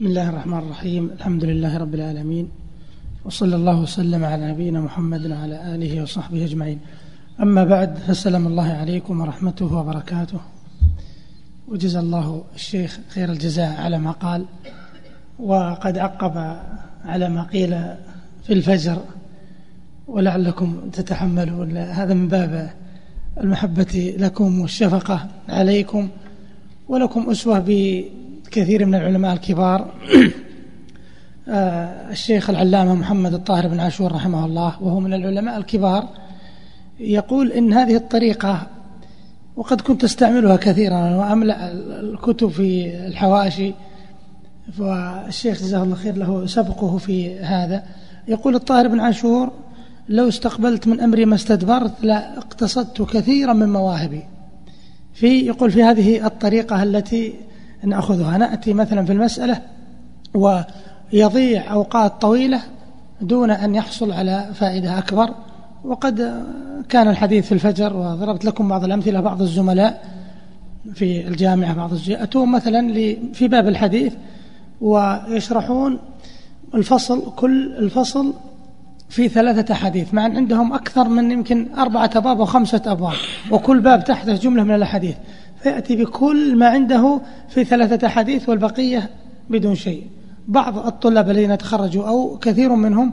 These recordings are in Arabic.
بسم الله الرحمن الرحيم. الحمد لله رب العالمين. وصلى الله وسلم على نبينا محمد وعلى آله وصحبه أجمعين. أما بعد فالسلام الله عليكم ورحمته وبركاته. وجزى الله الشيخ خير الجزاء على ما قال وقد عقب على ما قيل في الفجر. ولعلكم تتحملون هذا من باب المحبة لكم والشفقة عليكم ولكم أسوة بكثير من العلماء الكبار. آه، الشيخ العلامة محمد الطاهر بن عاشور رحمه الله وهو من العلماء الكبار يقول إن هذه الطريقة وقد كنت أستعملها كثيرا وأملأ الكتب في الحواشي والشيخ جزاه الله خير له سبقه في هذا. يقول الطاهر بن عاشور لو استقبلت من أمري ما استدبرت لاقتصدت كثيرا من مواهبي. في يقول في هذه الطريقة التي نأخذها. نأتي مثلا في المسألة ويضيع أوقات طويلة دون أن يحصل على فائدة أكبر. وقد كان الحديث في الفجر وضربت لكم بعض الأمثلة بعض الزملاء في الجامعة بعض الزملاء أتون مثلا في باب الحديث ويشرحون الفصل كل الفصل في ثلاثة أحاديث مع أن عندهم أكثر من يمكن أربعة أبواب وخمسة أبواب وكل باب تحته جملة من الأحاديث. فيأتي بكل ما عنده في ثلاثة أحاديث والبقية بدون شيء. بعض الطلاب الذين تخرجوا أو كثير منهم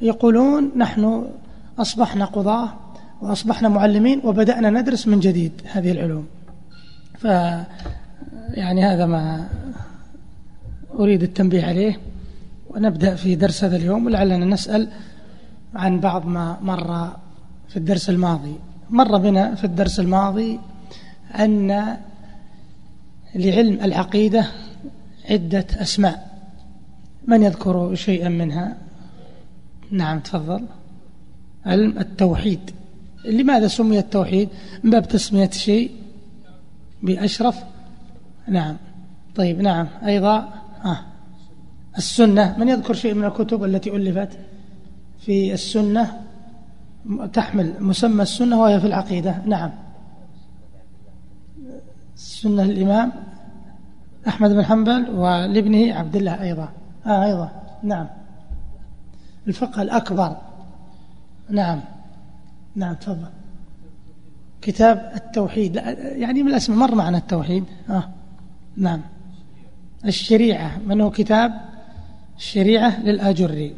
يقولون نحن أصبحنا قضاة وأصبحنا معلمين وبدأنا ندرس من جديد هذه العلوم. ف يعني هذا ما أريد التنبيه عليه. ونبدأ في درس هذا اليوم. ولعلنا نسأل عن بعض ما مر في الدرس الماضي. مر بنا في الدرس الماضي أن لعلم العقيدة عدة أسماء. من يذكر شيئا منها؟ نعم تفضل. علم التوحيد. لماذا سمي التوحيد؟ من باب تسمية شيء بأشرف؟ نعم. طيب نعم. أيضا آه. السنة. من يذكر شيء من الكتب التي ألفت في السنة؟ تحمل مسمى السنة وهي في العقيدة. نعم. السنة الإمام أحمد بن حنبل ولابنه عبد الله أيضا. آه أيضا. نعم. الفقه الأكبر. نعم. نعم تفضل. كتاب التوحيد. يعني من الأسماء مر معنا التوحيد. آه. نعم. الشريعة. من هو كتاب؟ الشريعة للآجري.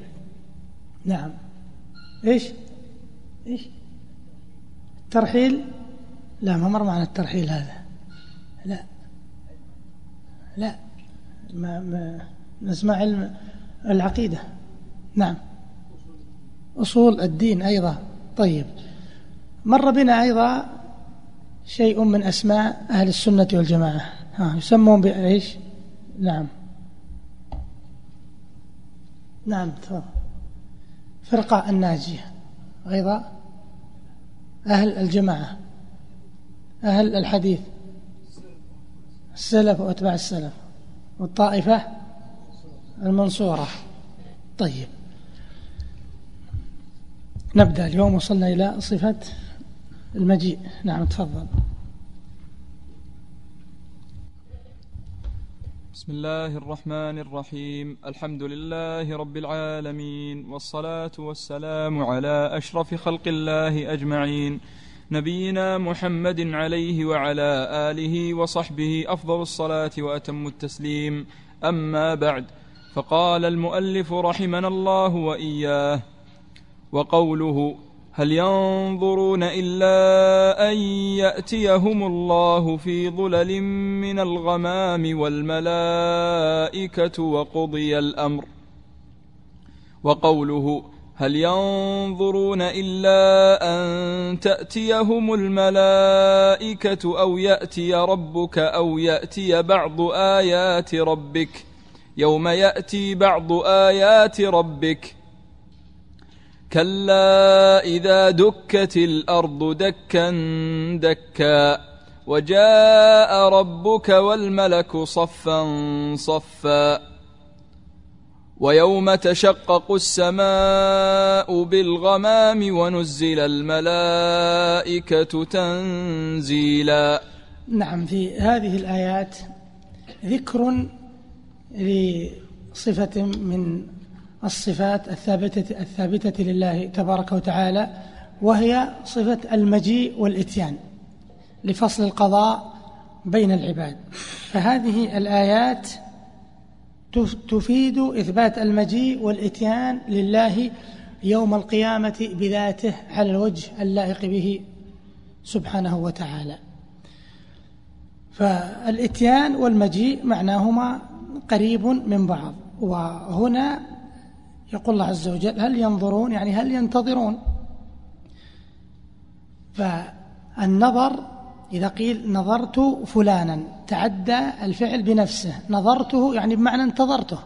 نعم. إيش؟ إيش؟ الترحيل؟ لا ما مر معنا الترحيل هذا. لا. لا. ما, ما نسمع علم العقيدة. نعم. أصول الدين أيضا. طيب. مر بنا أيضا شيء من أسماء أهل السنة والجماعة. ها يسمون بإيش؟ نعم. نعم تفضل. فرقة الناجية أيضا. أهل الجماعة. أهل الحديث. السلف وأتباع السلف والطائفة المنصورة. طيب. نبدأ اليوم وصلنا إلى صفة المجيء. نعم تفضل. بسم الله الرحمن الرحيم. الحمد لله رب العالمين والصلاة والسلام على أشرف خلق الله أجمعين. نبينا محمد عليه وعلى آله وصحبه أفضل الصلاة وأتم التسليم. أما بعد فقال المؤلف رحمنا الله وإياه وقوله هل ينظرون إلا أن يأتيهم الله في ظلل من الغمام والملائكة وقضي الأمر. وقوله هل ينظرون إلا أن تأتيهم الملائكة أو يأتي ربك أو يأتي بعض آيات ربك؟ يوم يأتي بعض آيات ربك. كلا إذا دكت الأرض دكا دكا وجاء ربك والملك صفا صفا. ويوم تشقق السماء بالغمام ونزل الملائكة تنزيلا. نعم في هذه الآيات ذكر صفة من الصفات الثابتة, الثابتة لله تبارك وتعالى وهي صفة المجيء والإتيان لفصل القضاء بين العباد. فهذه الآيات تفيد إثبات المجيء والإتيان لله يوم القيامة بذاته على الوجه اللائق به سبحانه وتعالى. فالإتيان والمجيء معناهما قريب من بعض وهنا يقول الله عز وجل هل ينظرون يعني هل ينتظرون؟ فالنظر إذا قيل نظرت فلانا تعدى الفعل بنفسه. نظرته يعني بمعنى انتظرته.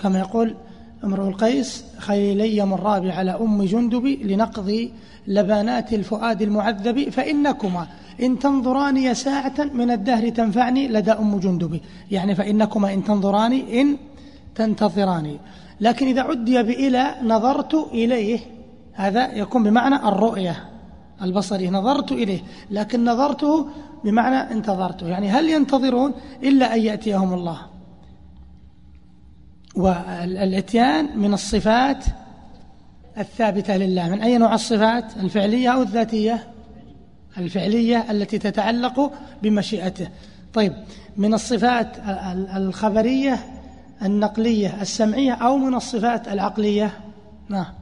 كما يقول امرؤ القيس خيلي يمرا على أم جندب لنقضي لبانات الفؤاد المعذب فإنكما إن تنظراني ساعة من الدهر تنفعني لدى أم جندب. يعني فإنكما إن تنظراني إن تنتظراني. لكن إذا عدي بإلى نظرت إليه هذا يكون بمعنى الرؤية. البصري نظرت إليه لكن نظرته بمعنى انتظرته يعني هل ينتظرون إلا أن يأتيهم الله؟ والإتيان من الصفات الثابتة لله. من أي نوع الصفات؟ الفعلية أو الذاتية؟ الفعلية التي تتعلق بمشيئته. طيب من الصفات الخبرية النقلية السمعية أو من الصفات العقلية؟ نعم.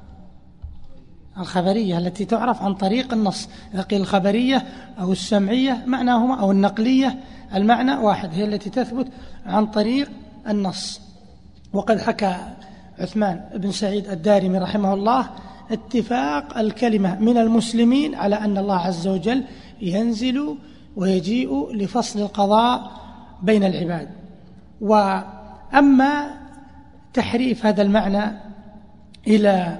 الخبرية التي تعرف عن طريق النص إذا قيل الخبرية أو السمعية معناهما أو النقلية المعنى واحد هي التي تثبت عن طريق النص. وقد حكى عثمان بن سعيد الدارمي رحمه الله اتفاق الكلمة من المسلمين على أن الله عز وجل ينزل ويجيء لفصل القضاء بين العباد. وأما تحريف هذا المعنى إلى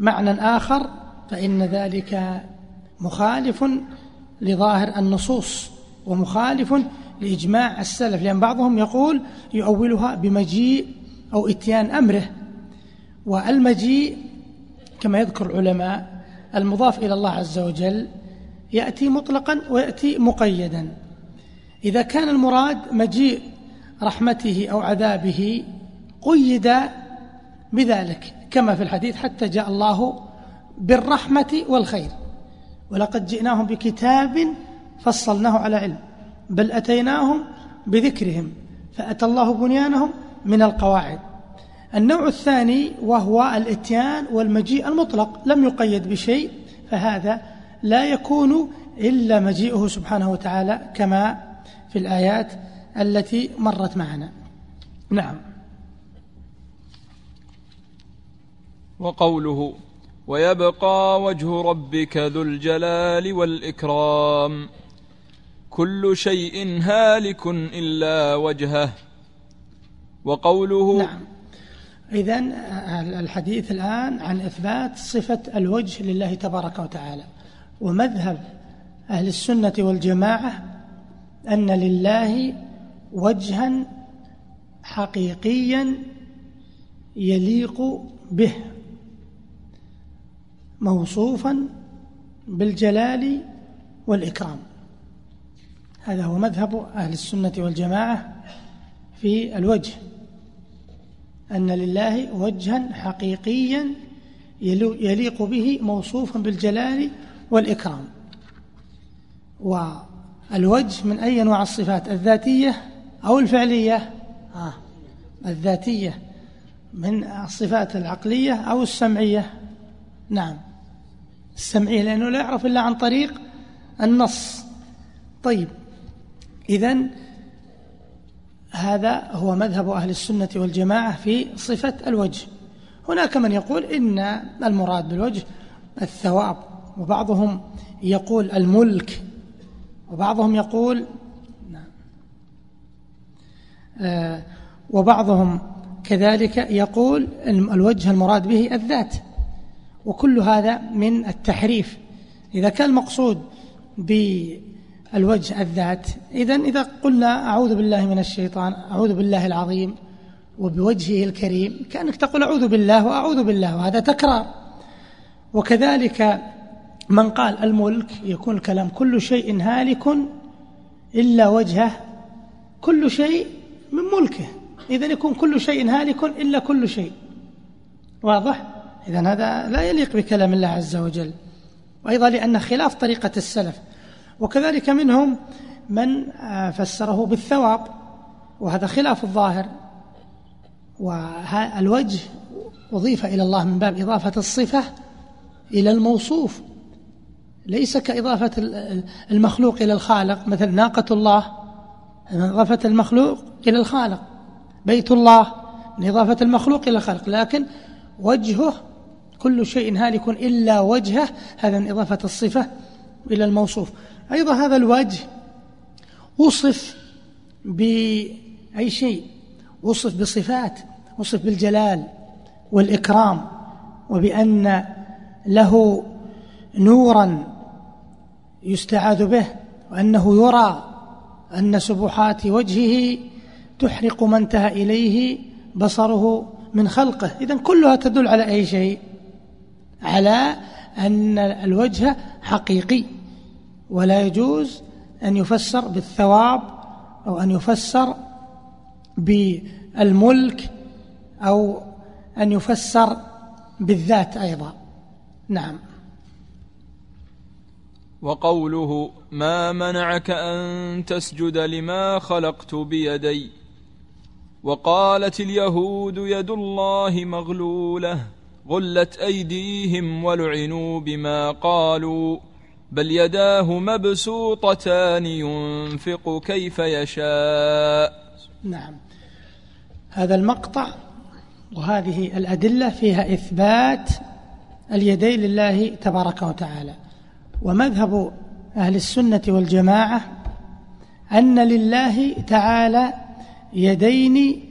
معنى آخر فإن ذلك مخالف لظاهر النصوص ومخالف لإجماع السلف لأن بعضهم يقول يؤولها بمجيء أو إتيان أمره والمجيء كما يذكر العلماء المضاف إلى الله عز وجل يأتي مطلقا ويأتي مقيدا. إذا كان المراد مجيء رحمته أو عذابه قيد بذلك. كما في الحديث حتى جاء الله بالرحمة والخير. ولقد جئناهم بكتاب فصلناه على علم بل أتيناهم بذكرهم فأتى الله بنيانهم من القواعد. النوع الثاني وهو الإتيان والمجيء المطلق لم يقيد بشيء فهذا لا يكون إلا مجيئه سبحانه وتعالى كما في الآيات التي مرت معنا. نعم. وقوله ويبقى وجه ربك ذو الجلال والإكرام. كل شيء هالك إلا وجهه. وقوله نعم. إذا الحديث الآن عن إثبات صفة الوجه لله تبارك وتعالى. ومذهب أهل السنة والجماعة أن لله وجها حقيقيا يليق به. موصوفا بالجلال والإكرام. هذا هو مذهب أهل السنة والجماعة في الوجه أن لله وجها حقيقيا يليق به موصوفا بالجلال والإكرام. والوجه من أي أنواع الصفات؟ الذاتية أو الفعلية؟ آه الذاتية من الصفات العقلية أو السمعية؟ نعم. السمعية لأنه لا يعرف إلا عن طريق النص. طيب إذا هذا هو مذهب أهل السنة والجماعة في صفة الوجه. هناك من يقول إن المراد بالوجه الثواب وبعضهم يقول الملك وبعضهم يقول نعم. آه وبعضهم كذلك يقول الوجه المراد به الذات. وكل هذا من التحريف. إذا كان المقصود بالوجه الذات إذا إذا قلنا أعوذ بالله من الشيطان أعوذ بالله العظيم وبوجهه الكريم كأنك تقول أعوذ بالله وأعوذ بالله وهذا تكرار. وكذلك من قال الملك يكون الكلام كل شيء هالك إلا وجهه كل شيء من ملكه. إذا يكون كل شيء هالك إلا كل شيء. واضح؟ إذا هذا لا يليق بكلام الله عز وجل وأيضا لأن خلاف طريقة السلف. وكذلك منهم من آه، فسره بالثواب وهذا خلاف الظاهر. والوجه أضيف إلى الله من باب إضافة الصفة إلى الموصوف. ليس كإضافة المخلوق إلى الخالق. مثل ناقة الله من إضافة المخلوق إلى الخالق. بيت الله من إضافة المخلوق إلى الخالق. لكن وجهه كل شيء هالك إلا وجهه هذا من إضافة الصفة إلى الموصوف. أيضا هذا الوجه وصف بأي شيء؟ وصف بصفات وصف بالجلال والإكرام وبأن له نورا يستعاذ به وأنه يرى أن سبحات وجهه تحرق ما انتهى إليه بصره من خلقه. إذا كلها تدل على أي شيء؟ على أن الوجه حقيقي ولا يجوز أن يفسر بالثواب أو أن يفسر بالملك أو أن يفسر بالذات أيضا. نعم. وقوله ما منعك أن تسجد لما خلقت بيدي وقالت اليهود يد الله مغلولة. غلت أيديهم ولعنوا بما قالوا بل يداه مبسوطتان ينفق كيف يشاء. نعم. هذا المقطع وهذه الأدلة فيها إثبات اليدين لله تبارك وتعالى. ومذهب أهل السنة والجماعة أن لله تعالى يدين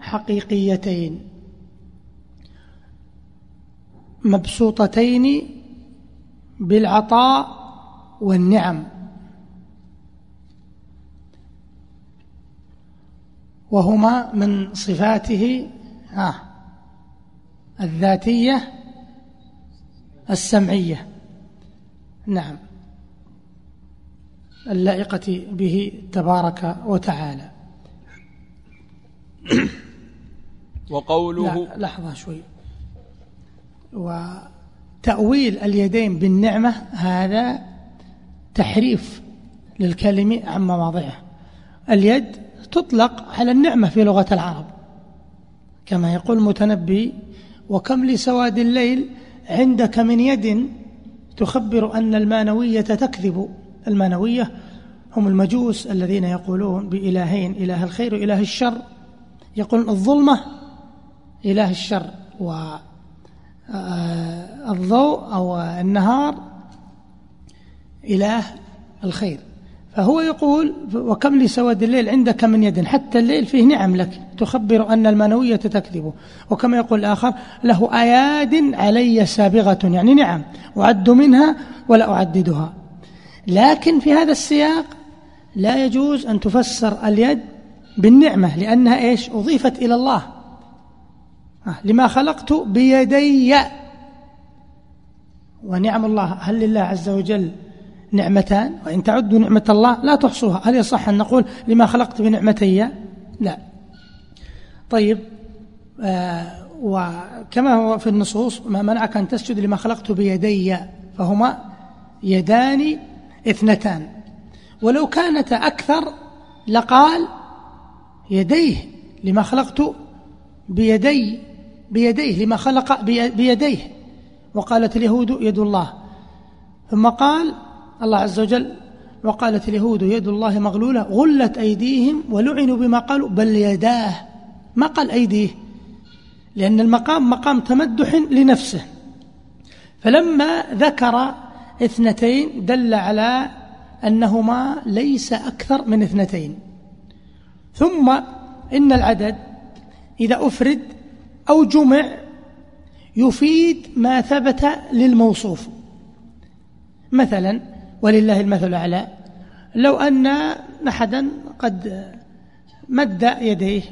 حقيقيتين. مبسوطتين بالعطاء والنعم. وهما من صفاته آه الذاتية السمعية. نعم. اللائقة به تبارك وتعالى. وقوله لا لحظة شوي. وتأويل اليدين بالنعمة هذا تحريف للكلمة عن مواضعه. اليد تطلق على النعمة في لغة العرب كما يقول المتنبي وكم لسواد الليل عندك من يد تخبر أن المانوية تكذب. المانوية هم المجوس الذين يقولون بإلهين إله الخير وإله الشر. يقول الظلمة إله الشر. والضوء آه، أو النهار إله الخير. فهو يقول وكم لسواد الليل عندك من يد حتى الليل فيه نعم لك تخبر أن المنوية تكذب. وكما يقول الآخر له أياد علي سابغة يعني نعم أعد منها ولا أعددها. لكن في هذا السياق لا يجوز أن تفسر اليد بالنعمة لأنها إيش؟ أضيفت إلى الله. لما خلقت بيدي. ونعم الله هل لله عز وجل نعمتان؟ وإن تعدوا نعمة الله لا تحصوها. هل يصح أن نقول لما خلقت بنعمتي؟ لا. طيب آه وكما هو في النصوص ما منعك أن تسجد لما خلقت بيدي فهما يدان اثنتان. ولو كانت أكثر لقال يديه لما خلقت بيدي. بيديه لما خلق بيديه. وقالت اليهود يد الله. ثم قال الله عز وجل وقالت اليهود يد الله مغلولة غلت أيديهم ولعنوا بما قالوا بل يداه ما قال أيديه. لأن المقام مقام تمدح لنفسه. فلما ذكر اثنتين دل على أنهما ليس أكثر من اثنتين. ثم إن العدد إذا أفرد أو جمع يفيد ما ثبت للموصوف. مثلا ولله المثل الأعلى لو أن أحدا قد مد يديه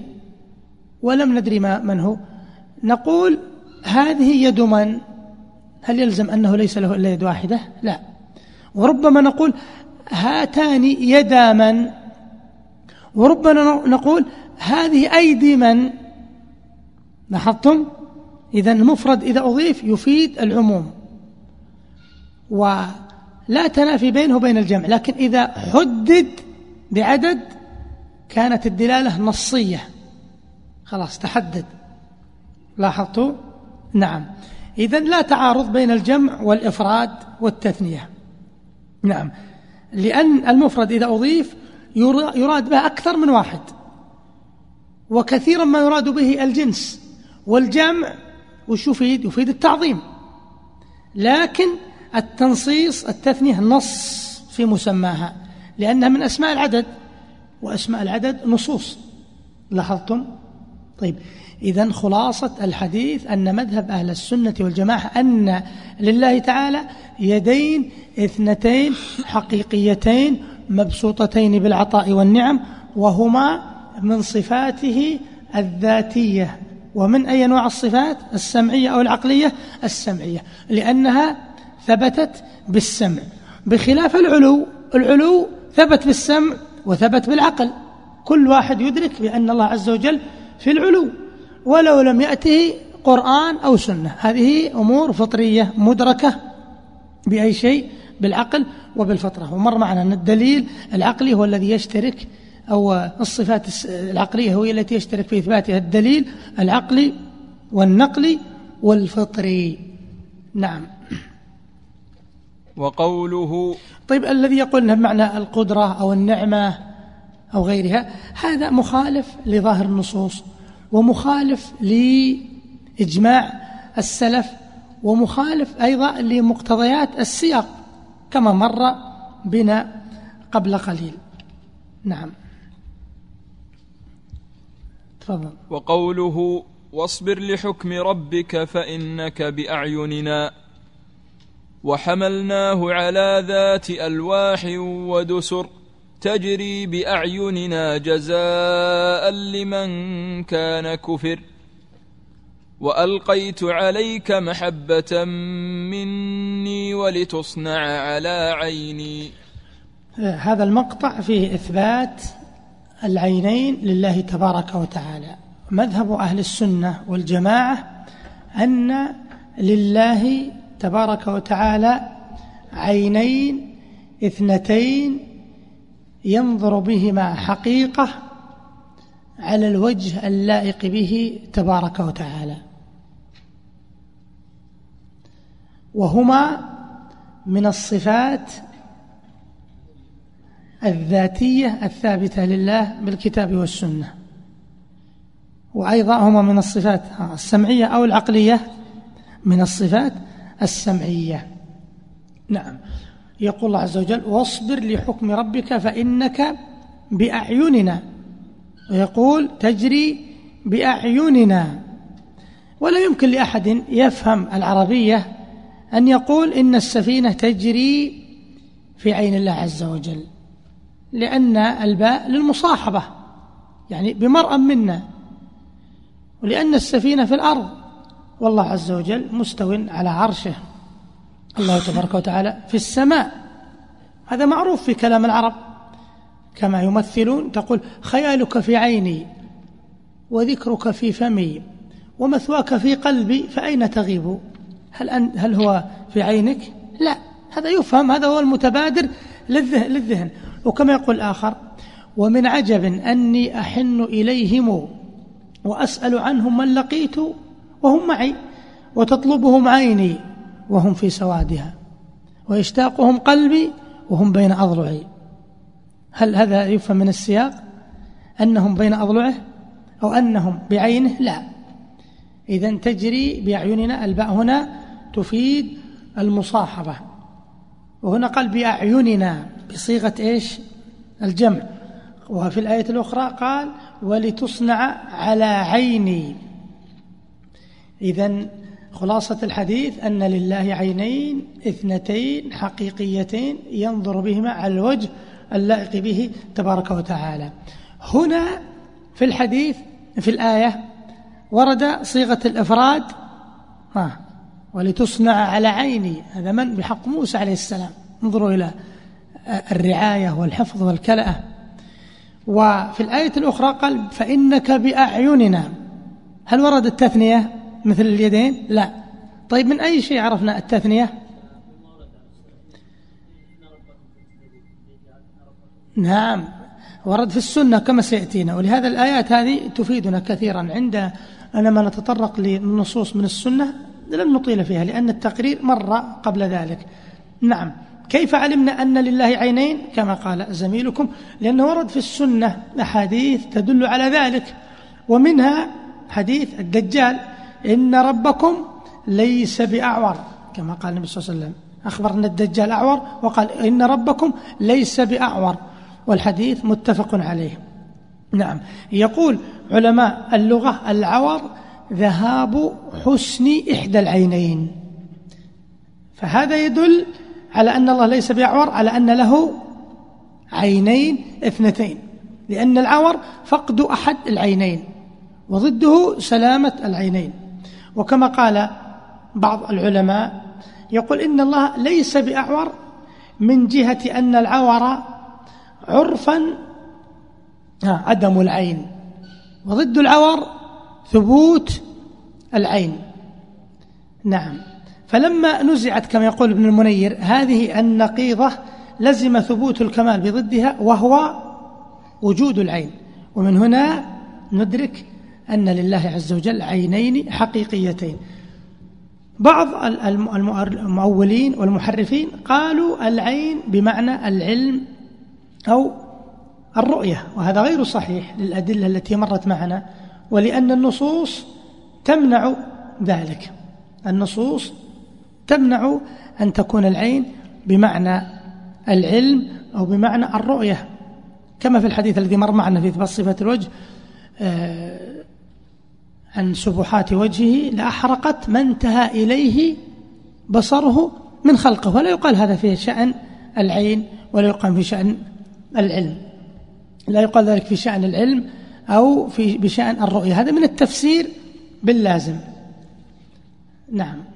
ولم ندري ما من هو نقول هذه يد من؟ هل يلزم أنه ليس له إلا يد واحدة؟ لا. وربما نقول هاتان يدا من؟ وربما نقول هذه أيدي من؟ لاحظتم؟ إذا المفرد إذا أضيف يفيد العموم. ولا تنافي بينه وبين الجمع لكن إذا حدد بعدد كانت الدلالة نصية. خلاص تحدد. لاحظتوا؟ نعم. إذا لا تعارض بين الجمع والإفراد والتثنية. نعم. لأن المفرد إذا أضيف يراد به أكثر من واحد وكثيرا ما يراد به الجنس. والجمع وش يفيد يفيد التعظيم. لكن التنصيص التثنية نص في مسماها لأنها من أسماء العدد وأسماء العدد نصوص. لاحظتم؟ طيب إذا خلاصة الحديث أن مذهب أهل السنة والجماعة أن لله تعالى يدين اثنتين حقيقيتين مبسوطتين بالعطاء والنعم وهما من صفاته الذاتية. ومن أي نوع الصفات؟ السمعية أو العقلية؟ السمعية لأنها ثبتت بالسمع بخلاف العلو. العلو ثبت بالسمع وثبت بالعقل. كل واحد يدرك بأن الله عز وجل في العلو ولو لم يأته قرآن أو سنة. هذه أمور فطرية مدركة بأي شيء بالعقل وبالفطرة. ومر معنا أن الدليل العقلي هو الذي يشترك أو الصفات العقلية هي التي يشترك في إثباتها الدليل العقلي والنقلي والفطري نعم. وقوله طيب الذي يقول بمعنى القدرة أو النعمة أو غيرها هذا مخالف لظاهر النصوص ومخالف لإجماع السلف ومخالف أيضا لمقتضيات السياق كما مر بنا قبل قليل. نعم. تفضل. وقوله واصبر لحكم ربك فإنك بأعيننا. وحملناه على ذات ألواح ودسر تجري بأعيننا جزاء لمن كان كفر. وألقيت عليك محبة مني ولتصنع على عيني. هذا المقطع فيه إثبات العينين لله تبارك وتعالى. مذهب أهل السنة والجماعة أن لله تبارك وتعالى عينين اثنتين ينظر بهما حقيقة على الوجه اللائق به تبارك وتعالى. وهما من الصفات الذاتية الثابتة لله بالكتاب والسنة. وأيضا هما من الصفات السمعية أو العقلية من الصفات السمعية. نعم. يقول الله عز وجل واصبر لحكم ربك فإنك بأعيننا. ويقول تجري بأعيننا. ولا يمكن لأحد يفهم العربية أن يقول إن السفينة تجري في عين الله عز وجل. لأن الباء للمصاحبة يعني بمرأ منا. ولأن السفينة في الأرض والله عز وجل مستو على عرشه. الله تبارك وتعالى في السماء. هذا معروف في كلام العرب كما يمثلون تقول خيالك في عيني وذكرك في فمي ومثواك في قلبي فأين تغيب؟ هل, أن هل هو في عينك؟ لا هذا يفهم هذا هو المتبادر للذهن. وكما يقول آخر ومن عجب أني أحن إليهم وأسأل عنهم من لقيت وهم معي وتطلبهم عيني وهم في سوادها ويشتاقهم قلبي وهم بين أضلعي. هل هذا يفهم من السياق؟ أنهم بين أضلعه أو أنهم بعينه؟ لا. إذا تجري بأعيننا الباء هنا تفيد المصاحبة وهنا قال بأعيننا. بصيغة إيش؟ الجمع. وفي الآية الأخرى قال ولتصنع على عيني. إذا خلاصة الحديث أن لله عينين اثنتين حقيقيتين ينظر بهما على الوجه اللائق به تبارك وتعالى. هنا في الحديث في الآية ورد صيغة الإفراد ولتصنع على عيني. هذا من؟ بحق موسى عليه السلام. انظروا إلى الرعاية والحفظ والكلأة وفي الآية الأخرى قال فإنك بأعيننا. هل ورد التثنية مثل اليدين؟ لا. طيب من أي شيء عرفنا التثنية؟ نعم. ورد في السنة كما سيأتينا. ولهذا الآيات هذه تفيدنا كثيرا. عند أنما نتطرق للنصوص من السنة لن نطيل فيها لأن التقرير مر قبل ذلك. نعم. كيف علمنا أن لله عينين؟ كما قال زميلكم لأنه ورد في السنة أحاديث تدل على ذلك. ومنها حديث الدجال إن ربكم ليس بأعور. كما قال النبي صلى الله عليه وسلم. أخبر أن الدجال أعور وقال إن ربكم ليس بأعور. والحديث متفق عليه. نعم. يقول علماء اللغة العور ذهاب حسن إحدى العينين. فهذا يدل على أن الله ليس بأعور على أن له عينين اثنتين. لأن العور فقد أحد العينين وضده سلامة العينين. وكما قال بعض العلماء يقول إن الله ليس بأعور من جهة أن العور عرفا عدم العين. وضد العور ثبوت العين. نعم. فلما نزعت كما يقول ابن المنير هذه النقيضة لزم ثبوت الكمال بضدها وهو وجود العين. ومن هنا ندرك أن لله عز وجل عينين حقيقيتين. بعض المؤولين والمحرفين قالوا العين بمعنى العلم أو الرؤية وهذا غير صحيح للأدلة التي مرت معنا ولأن النصوص تمنع ذلك. النصوص تمنع أن تكون العين بمعنى العلم أو بمعنى الرؤية. كما في الحديث الذي مر معنا في إثبات صفة الوجه آه، عن سبحات وجهه لأحرقت ما انتهى إليه بصره من خلقه. ولا يقال هذا في شأن العين ولا يقال في شأن العلم. لا يقال ذلك في شأن العلم أو في بشأن الرؤية. هذا من التفسير باللازم. نعم.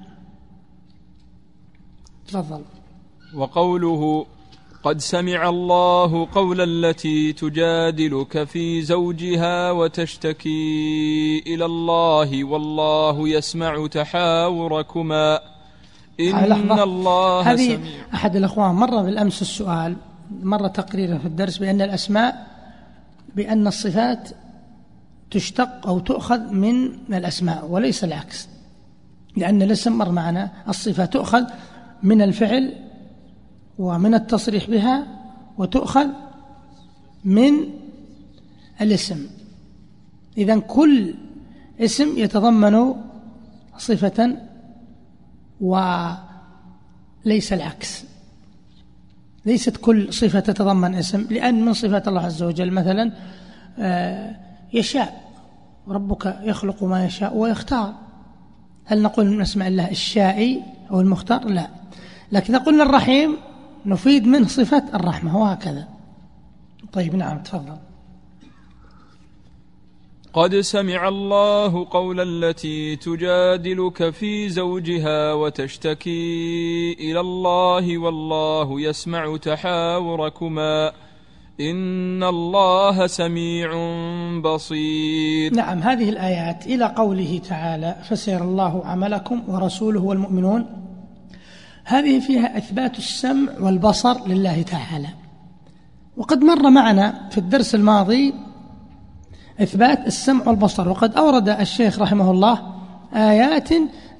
تفضل. وقوله قد سمع الله قول التي تجادلك في زوجها وتشتكي إلى الله والله يسمع تحاوركما. إن الله هذه سميع. أحد الأخوان مر بالأمس السؤال مر تقريرا في الدرس بأن الأسماء بأن الصفات تشتق أو تؤخذ من الأسماء وليس العكس لأن الاسم مر معنا الصفة تؤخذ من الفعل ومن التصريح بها وتؤخذ من الاسم. إذا كل اسم يتضمن صفة وليس العكس. ليست كل صفة تتضمن اسم لأن من صفات الله عز وجل مثلا آه، يشاء. ربك يخلق ما يشاء ويختار. هل نقول من اسماء الله الشائي أو المختار؟ لا. لكن قلنا الرحيم نفيد منه صفة الرحمة وهكذا طيب نعم تفضل. قد سمع الله قول التي تجادلك في زوجها وتشتكي إلى الله والله يسمع تحاوركما. إن الله سميع بصير. نعم هذه الآيات إلى قوله تعالى فسير الله عملكم ورسوله والمؤمنون هذه فيها إثبات السمع والبصر لله تعالى. وقد مر معنا في الدرس الماضي إثبات السمع والبصر. وقد أورد الشيخ رحمه الله آيات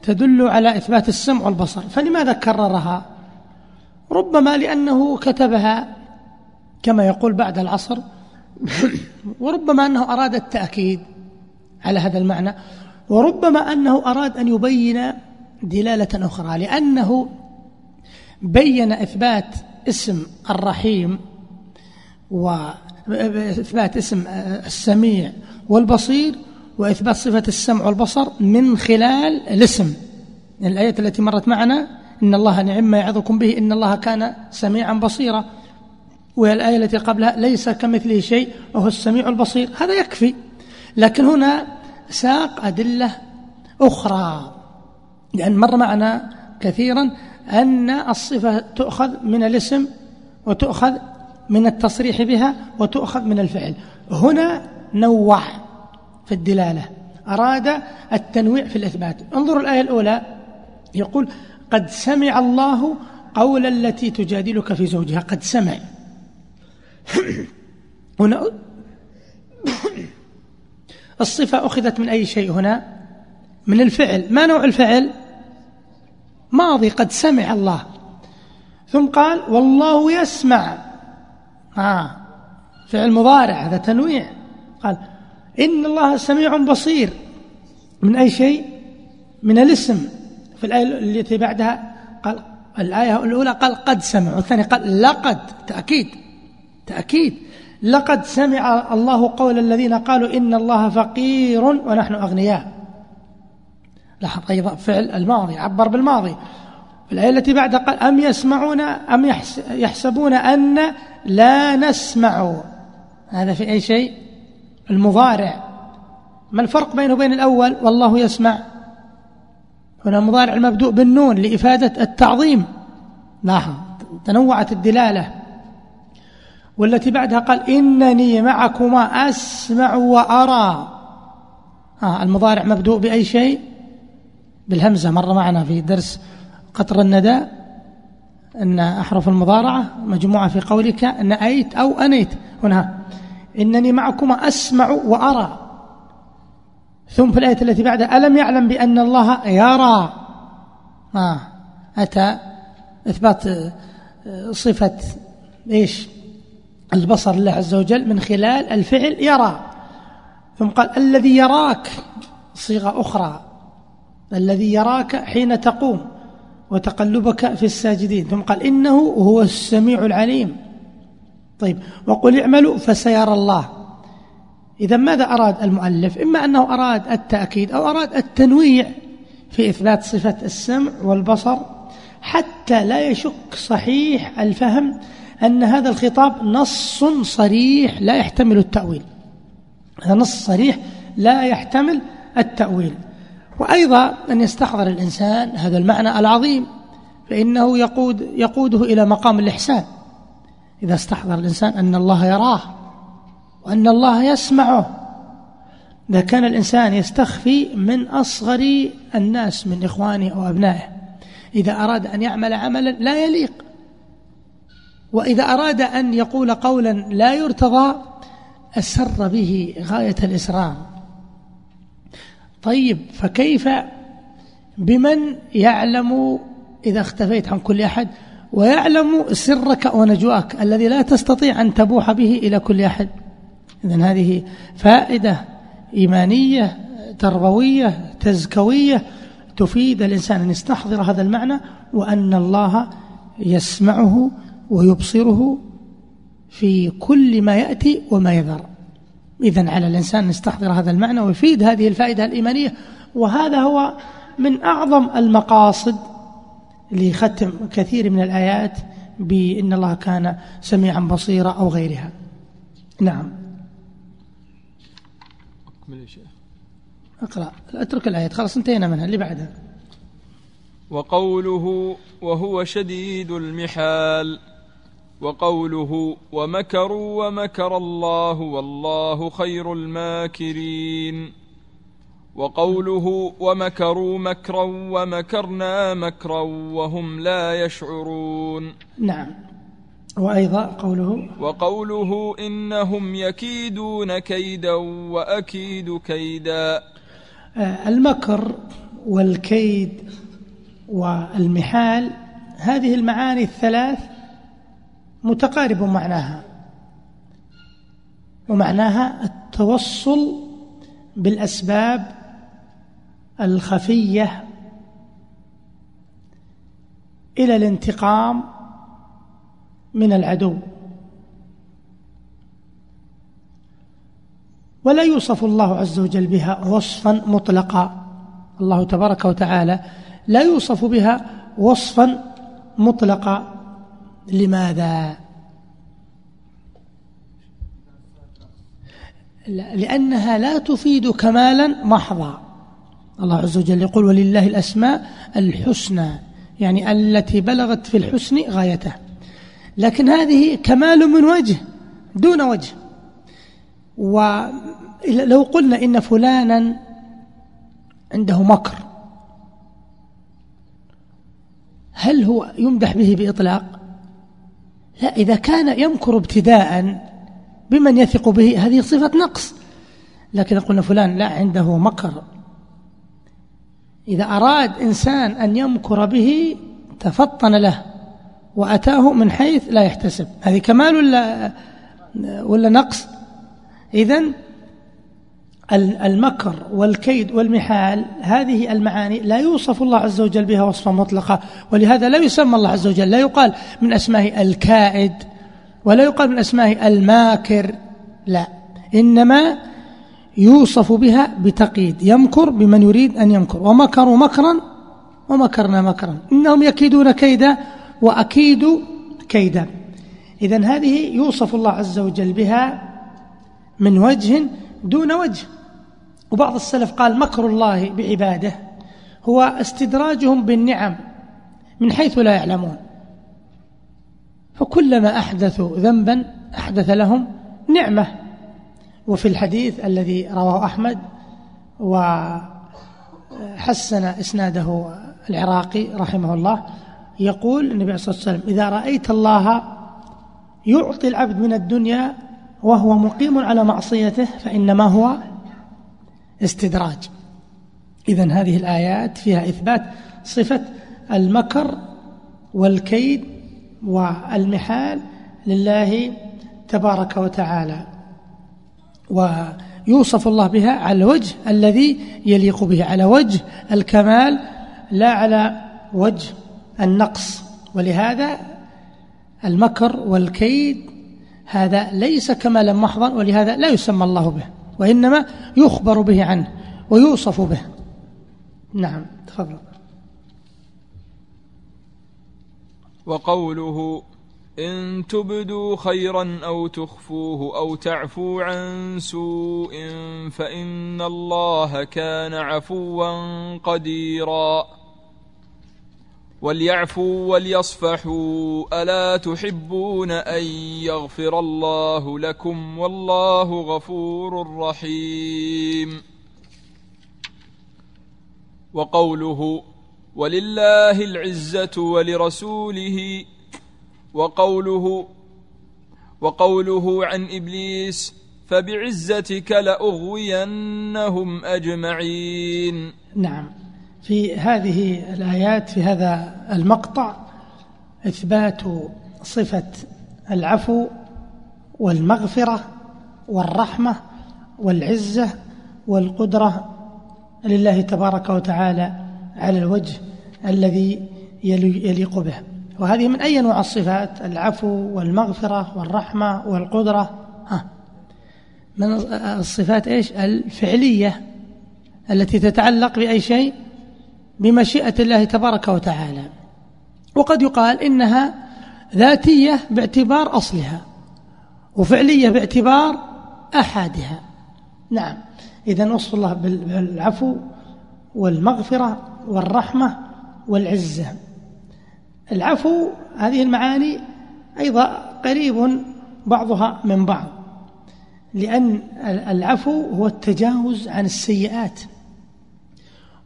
تدل على إثبات السمع والبصر. فلماذا كررها؟ ربما لأنه كتبها كما يقول بعد العصر وربما أنه أراد التأكيد على هذا المعنى وربما أنه أراد أن يبين دلالة أخرى لأنه بين إثبات اسم الرحيم وإثبات اسم السميع والبصير وإثبات صفة السمع والبصر من خلال الاسم. الآية التي مرت معنا إن الله نعم ما يعظكم به إن الله كان سميعا بصيرا. والآية التي قبلها ليس كمثله شيء وهو السميع البصير. هذا يكفي. لكن هنا ساق أدلة أخرى لأن مر معنا كثيرا أن الصفة تؤخذ من الاسم وتؤخذ من التصريح بها وتؤخذ من الفعل. هنا نوع في الدلالة أراد التنويع في الإثبات. انظروا الآية الأولى يقول قد سمع الله قول التي تجادلك في زوجها. قد سمع. هنا الصفة أخذت من أي شيء هنا؟ من الفعل. ما نوع الفعل؟ ماضي قد سمع الله. ثم قال والله يسمع. آه. فعل مضارع هذا تنويع. قال إن الله سميع بصير. من أي شيء؟ من الاسم. في الآية التي بعدها قال الآية الأولى قال قد سمع والثانية قال لقد تأكيد. تأكيد. لقد سمع الله قول الذين قالوا إن الله فقير ونحن أغنياء. لاحظ أيضا فعل الماضي عبر بالماضي. في الآية التي بعدها قال أم يسمعون أم يحسبون أن لا نسمع. هذا في أي شيء؟ المضارع. ما الفرق بينه وبين الأول؟ والله يسمع. هنا المضارع المبدوء بالنون لإفادة التعظيم. لاحظ تنوعت الدلالة. والتي بعدها قال إنني معكما أسمع وأرى. آه المضارع مبدوء بأي شيء؟ بالهمزة مر معنا في درس قطر الندى أن أحرف المضارعة مجموعة في قولك نأيت أو أنيت. هنا إنني معكما أسمع وأرى. ثم في الآية التي بعدها ألم يعلم بأن الله يرى؟ آه أتى إثبات آه، صفة إيش؟ البصر الله عز وجل من خلال الفعل يرى. ثم قال الذي يراك صيغة أخرى. الذي يراك حين تقوم وتقلبك في الساجدين. ثم قال إنه هو السميع العليم. طيب وقل اعملوا فسيرى الله. إذا ماذا أراد المؤلف؟ إما أنه أراد التأكيد أو أراد التنويع في إثبات صفة السمع والبصر حتى لا يشك صحيح الفهم أن هذا الخطاب نص صريح لا يحتمل التأويل. هذا نص صريح لا يحتمل التأويل. وأيضا أن يستحضر الإنسان هذا المعنى العظيم فإنه يقود يقوده إلى مقام الإحسان. إذا استحضر الإنسان أن الله يراه وأن الله يسمعه إذا كان الإنسان يستخفي من أصغر الناس من إخوانه أو أبنائه. إذا أراد أن يعمل عملا لا يليق. وإذا أراد أن يقول قولا لا يرتضى أسر به غاية الإسرار. طيب فكيف بمن يعلم إذا اختفيت عن كل أحد؟ ويعلم سرك ونجواك الذي لا تستطيع أن تبوح به إلى كل أحد. إذن هذه فائدة إيمانية تربوية تزكوية تفيد الإنسان أن يستحضر هذا المعنى وأن الله يسمعه ويبصره في كل ما يأتي وما يذر. إذن على الإنسان أن يستحضر هذا المعنى ويفيد هذه الفائدة الإيمانية. وهذا هو من أعظم المقاصد لختم كثير من الآيات بإن الله كان سميعا بصيرا أو غيرها. نعم. أكمل يا شيخ. اقرأ. اترك الآيات. خلاص انتهينا منها. اللي بعدها. وقوله وهو شديد المحال. وقوله ومكروا ومكر الله والله خير الماكرين. وقوله ومكروا مكرا ومكرنا مكرا وهم لا يشعرون. نعم. وأيضا قوله وقوله إنهم يكيدون كيدا وأكيد كيدا. آه، المكر والكيد والمحال هذه المعاني الثلاث متقارب معناها. ومعناها التوصل بالأسباب الخفية إلى الانتقام من العدو. ولا يوصف الله عز وجل بها وصفا مطلقا. الله تبارك وتعالى لا يوصف بها وصفا مطلقا. لماذا؟ لأنها لا تفيد كمالا محضا. الله عز وجل يقول ولله الأسماء الحسنى. يعني التي بلغت في الحسن غايته. لكن هذه كمال من وجه دون وجه. ولو قلنا إن فلانا عنده مكر هل هو يمدح به بإطلاق؟ لا إذا كان يمكر ابتداء بمن يثق به هذه صفة نقص. لكن قلنا فلان لا عنده مكر. إذا أراد إنسان أن يمكر به تفطن له وأتاه من حيث لا يحتسب. هذه كمال ولا, ولا نقص؟ إذن المكر والكيد والمحال هذه المعاني لا يوصف الله عز وجل بها وصفا مطلقا ولهذا لا يسمى الله عز وجل لا يقال من أسمائه الكائد ولا يقال من أسمائه الماكر لا إنما يوصف بها بتقييد يمكر بمن يريد أن يمكر ومكروا مكرا ومكرنا مكرا إنهم يكيدون كيدا وأكيد كيدا. إذا هذه يوصف الله عز وجل بها من وجه دون وجه. وبعض السلف قال مكر الله بعباده هو استدراجهم بالنعم من حيث لا يعلمون. فكلما أحدثوا ذنبا أحدث لهم نعمة. وفي الحديث الذي رواه أحمد وحسن إسناده العراقي رحمه الله يقول النبي صلى الله عليه وسلم إذا رأيت الله يعطي العبد من الدنيا وهو مقيم على معصيته فإنما هو استدراج. إذا هذه الآيات فيها إثبات صفة المكر والكيد والمحال لله تبارك وتعالى. ويوصف الله بها على الوجه الذي يليق به على وجه الكمال لا على وجه النقص. ولهذا المكر والكيد هذا ليس كمالا محضا ولهذا لا يسمى الله به. وإنما يخبر به عنه ويوصف به. نعم تفضل. وقوله إن تبدوا خيرا أو تخفوه أو تعفوا عن سوء فإن الله كان عفوا قديرا. وليعفوا وليصفحوا ألا تحبون أن يغفر الله لكم والله غفور رحيم. وقوله ولله العزة ولرسوله وقوله وقوله عن إبليس فبعزتك لأغوينهم أجمعين. نعم. في هذه الآيات في هذا المقطع إثبات صفة العفو والمغفرة والرحمة والعزة والقدرة لله تبارك وتعالى على الوجه الذي يليق به. وهذه من أي نوع الصفات؟ العفو والمغفرة والرحمة والقدرة. ها. من الصفات إيش؟ الفعلية التي تتعلق بأي شيء؟ بمشيئة الله تبارك وتعالى. وقد يقال إنها ذاتية باعتبار أصلها وفعلية باعتبار أحدها نعم. إذا وصف الله بالعفو والمغفرة والرحمة والعزة. العفو هذه المعاني أيضا قريب بعضها من بعض لأن العفو هو التجاوز عن السيئات.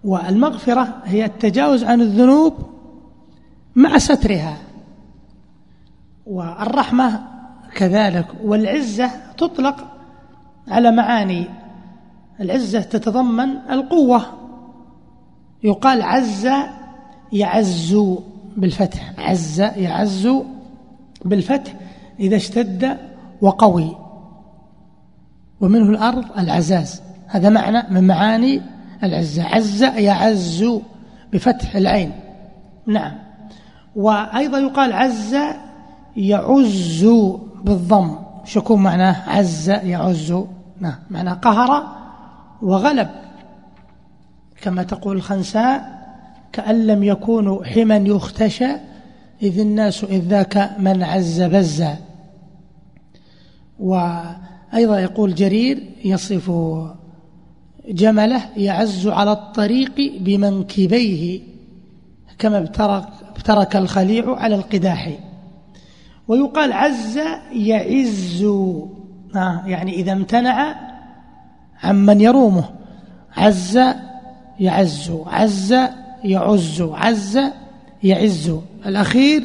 والمغفرة هي التجاوز عن الذنوب مع سترها. والرحمة كذلك والعزة تطلق على معاني. العزة تتضمن القوة. يقال عز يعز بالفتح عز يعز بالفتح إذا اشتد وقوي. ومنه الأرض العزاز. هذا معنى من معاني العزة عز يعز بفتح العين. نعم. وأيضا يقال عز يعز بالضم. شكون معناه؟ عز يعز. نعم. معناه قهر وغلب. كما تقول الخنساء كأن لم يكونوا حما يختشى إذ الناس إذ ذاك من عز بزا وأيضا يقول جرير يصف جمله يعز على الطريق بمنكبيه كما ابترك, ابترك الخليع على القداح. ويقال عز يعز آه يعني إذا امتنع عمن يرومه. عز يعز عز يعز عز يعز. الأخير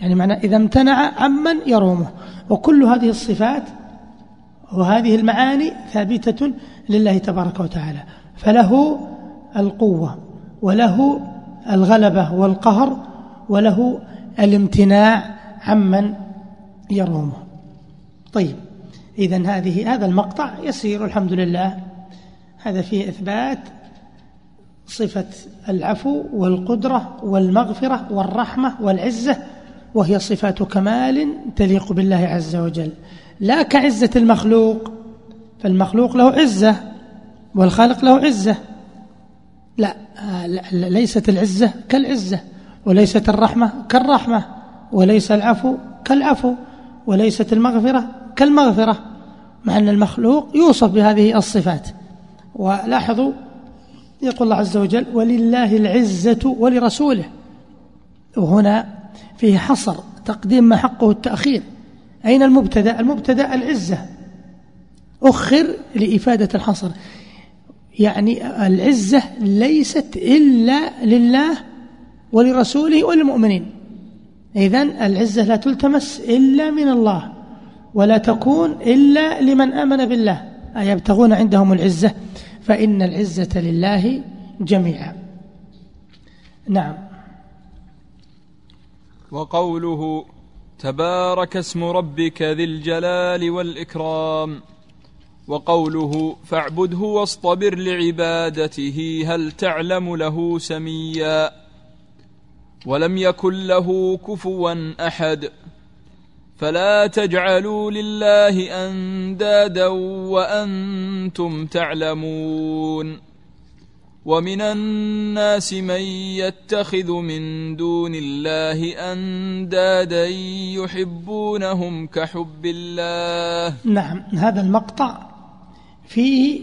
يعني معنى إذا امتنع عمن يرومه. وكل هذه الصفات وهذه المعاني ثابتة لله تبارك وتعالى. فله القوة وله الغلبة والقهر وله الامتناع عمن يرومه. طيب إذا هذه هذا المقطع يسير الحمد لله. هذا فيه إثبات صفة العفو والقدرة والمغفرة والرحمة والعزة وهي صفات كمال تليق بالله عز وجل. لا كعزة المخلوق فالمخلوق له عزة والخالق له عزة. لا, ليست العزة كالعزة وليست الرحمة كالرحمة وليس العفو كالعفو وليست المغفرة كالمغفرة مع أن المخلوق يوصف بهذه الصفات. ولاحظوا يقول الله عز وجل ولله العزة ولرسوله وهنا فيه حصر تقديم ما حقه التأخير. أين المبتدأ؟ المبتدأ العزة. أخر لإفادة الحصر. يعني العزة ليست إلا لله ولرسوله وللمؤمنين. إذن العزة لا تلتمس إلا من الله ولا تكون إلا لمن آمن بالله أيبتغون عندهم العزة؟ فإن العزة لله جميعا. نعم. وقوله تبارك اسم ربك ذي الجلال والإكرام. وقوله فاعبده واصطبر لعبادته هل تعلم له سميا ولم يكن له كفوا أحد فلا تجعلوا لله أندادا وأنتم تعلمون ومن الناس من يتخذ من دون الله أندادا يحبونهم كحب الله نعم هذا المقطع فيه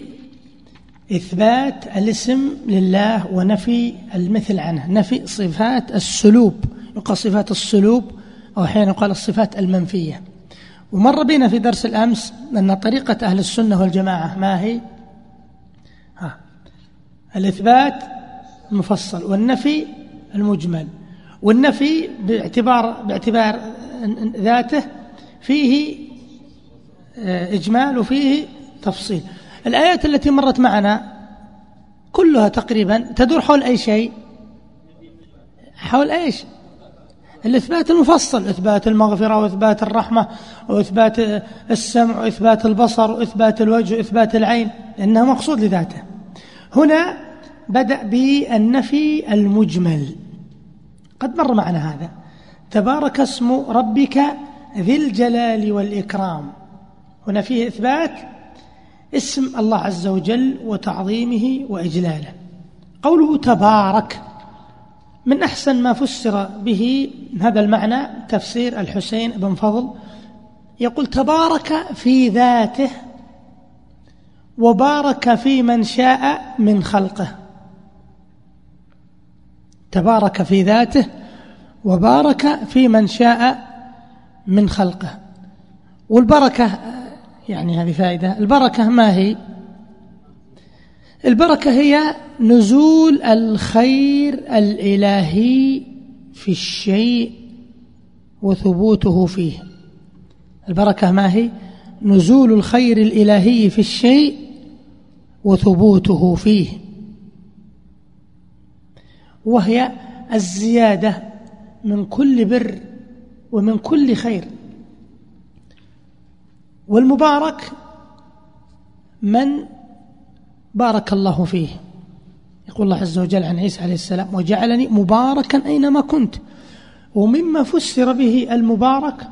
إثبات الاسم لله ونفي المثل عنه نفي صفات السلوب يقال صفات السلوب أو أحيانا يقال الصفات المنفية. ومر بنا في درس الأمس أن طريقة أهل السنة والجماعة ما هي؟ ها الإثبات المفصل والنفي المجمل والنفي باعتبار باعتبار ذاته فيه آه، إجمال وفيه تفصيل. الآيات التي مرت معنا كلها تقريبا تدور حول أي شيء؟ حول إيش؟ الإثبات المفصل إثبات المغفرة وإثبات الرحمة وإثبات السمع وإثبات البصر وإثبات الوجه وإثبات العين لأنه مقصود لذاته هنا بدأ بالنفي المجمل. قد مر معنا هذا. تبارك اسم ربك ذي الجلال والإكرام. هنا فيه إثبات اسم الله عز وجل وتعظيمه وإجلاله. قوله تبارك من أحسن ما فسر به هذا المعنى تفسير الحسين بن فضل. يقول تبارك في ذاته وبارك في من شاء من خلقه. تبارك في ذاته وبارك في من شاء من خلقه. والبركة يعني هذه فائدة. البركة ما هي؟ البركة هي نزول الخير الإلهي في الشيء وثبوته فيه. البركة ما هي؟ نزول الخير الإلهي في الشيء وثبوته فيه. وهي الزيادة من كل بر ومن كل خير. والمبارك من بارك الله فيه. يقول الله عز وجل عن عيسى عليه السلام وجعلني مباركا أينما كنت ومما فسر به المبارك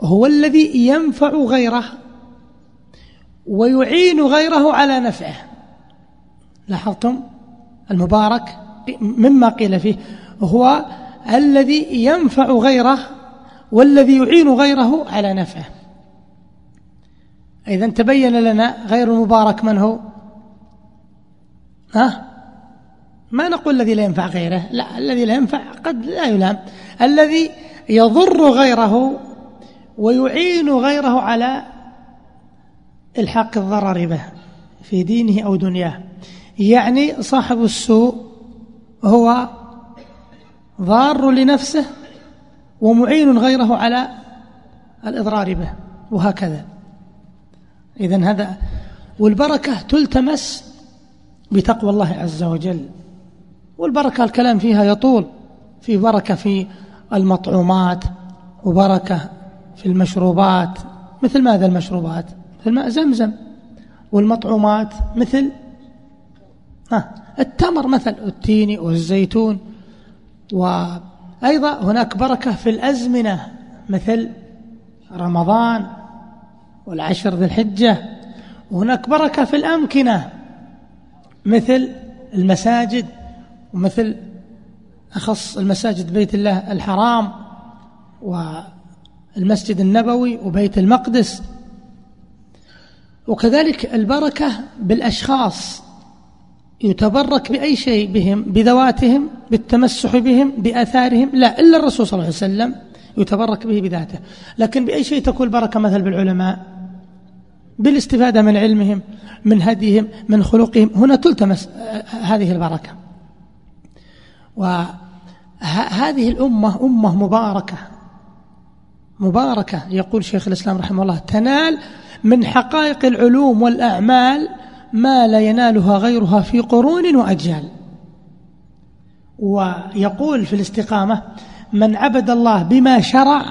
هو الذي ينفع غيره ويعين غيره على نفعه. لاحظتم؟ المبارك مما قيل فيه هو الذي ينفع غيره والذي يعين غيره على نفعه. إذا تبين لنا غير المبارك من هو؟ ها؟ ما نقول الذي لا ينفع غيره. لا الذي لا ينفع قد لا يلام. الذي يضر غيره ويعين غيره على إلحاق الضرر به في دينه أو دنياه. يعني صاحب السوء هو ضار لنفسه ومعين غيره على الإضرار به وهكذا. إذا هذا والبركة تلتمس بتقوى الله عز وجل. والبركة الكلام فيها يطول. في بركة في المطعومات وبركة في المشروبات مثل ماذا المشروبات؟ مثل ماء زمزم. والمطعومات مثل ها التمر مثل التين والزيتون. وأيضا هناك بركة في الأزمنة مثل رمضان. والعشر ذي الحجة وهناك بركة في الأمكنة مثل المساجد ومثل أخص المساجد بيت الله الحرام والمسجد النبوي وبيت المقدس. وكذلك البركة بالأشخاص يتبرك بأي شيء بهم بذواتهم بالتمسح بهم بأثارهم لا إلا الرسول صلى الله عليه وسلم. يتبرك به بذاته. لكن بأي شيء تكون البركة مثل بالعلماء؟ بالاستفادة من علمهم من هديهم من خلقهم. هنا تلتمس هذه البركة. وهذه الأمة أمة مباركة. مباركة يقول شيخ الإسلام رحمه الله تنال من حقائق العلوم والأعمال ما لا ينالها غيرها في قرون وأجيال. ويقول في الاستقامة من عبد الله بما شرع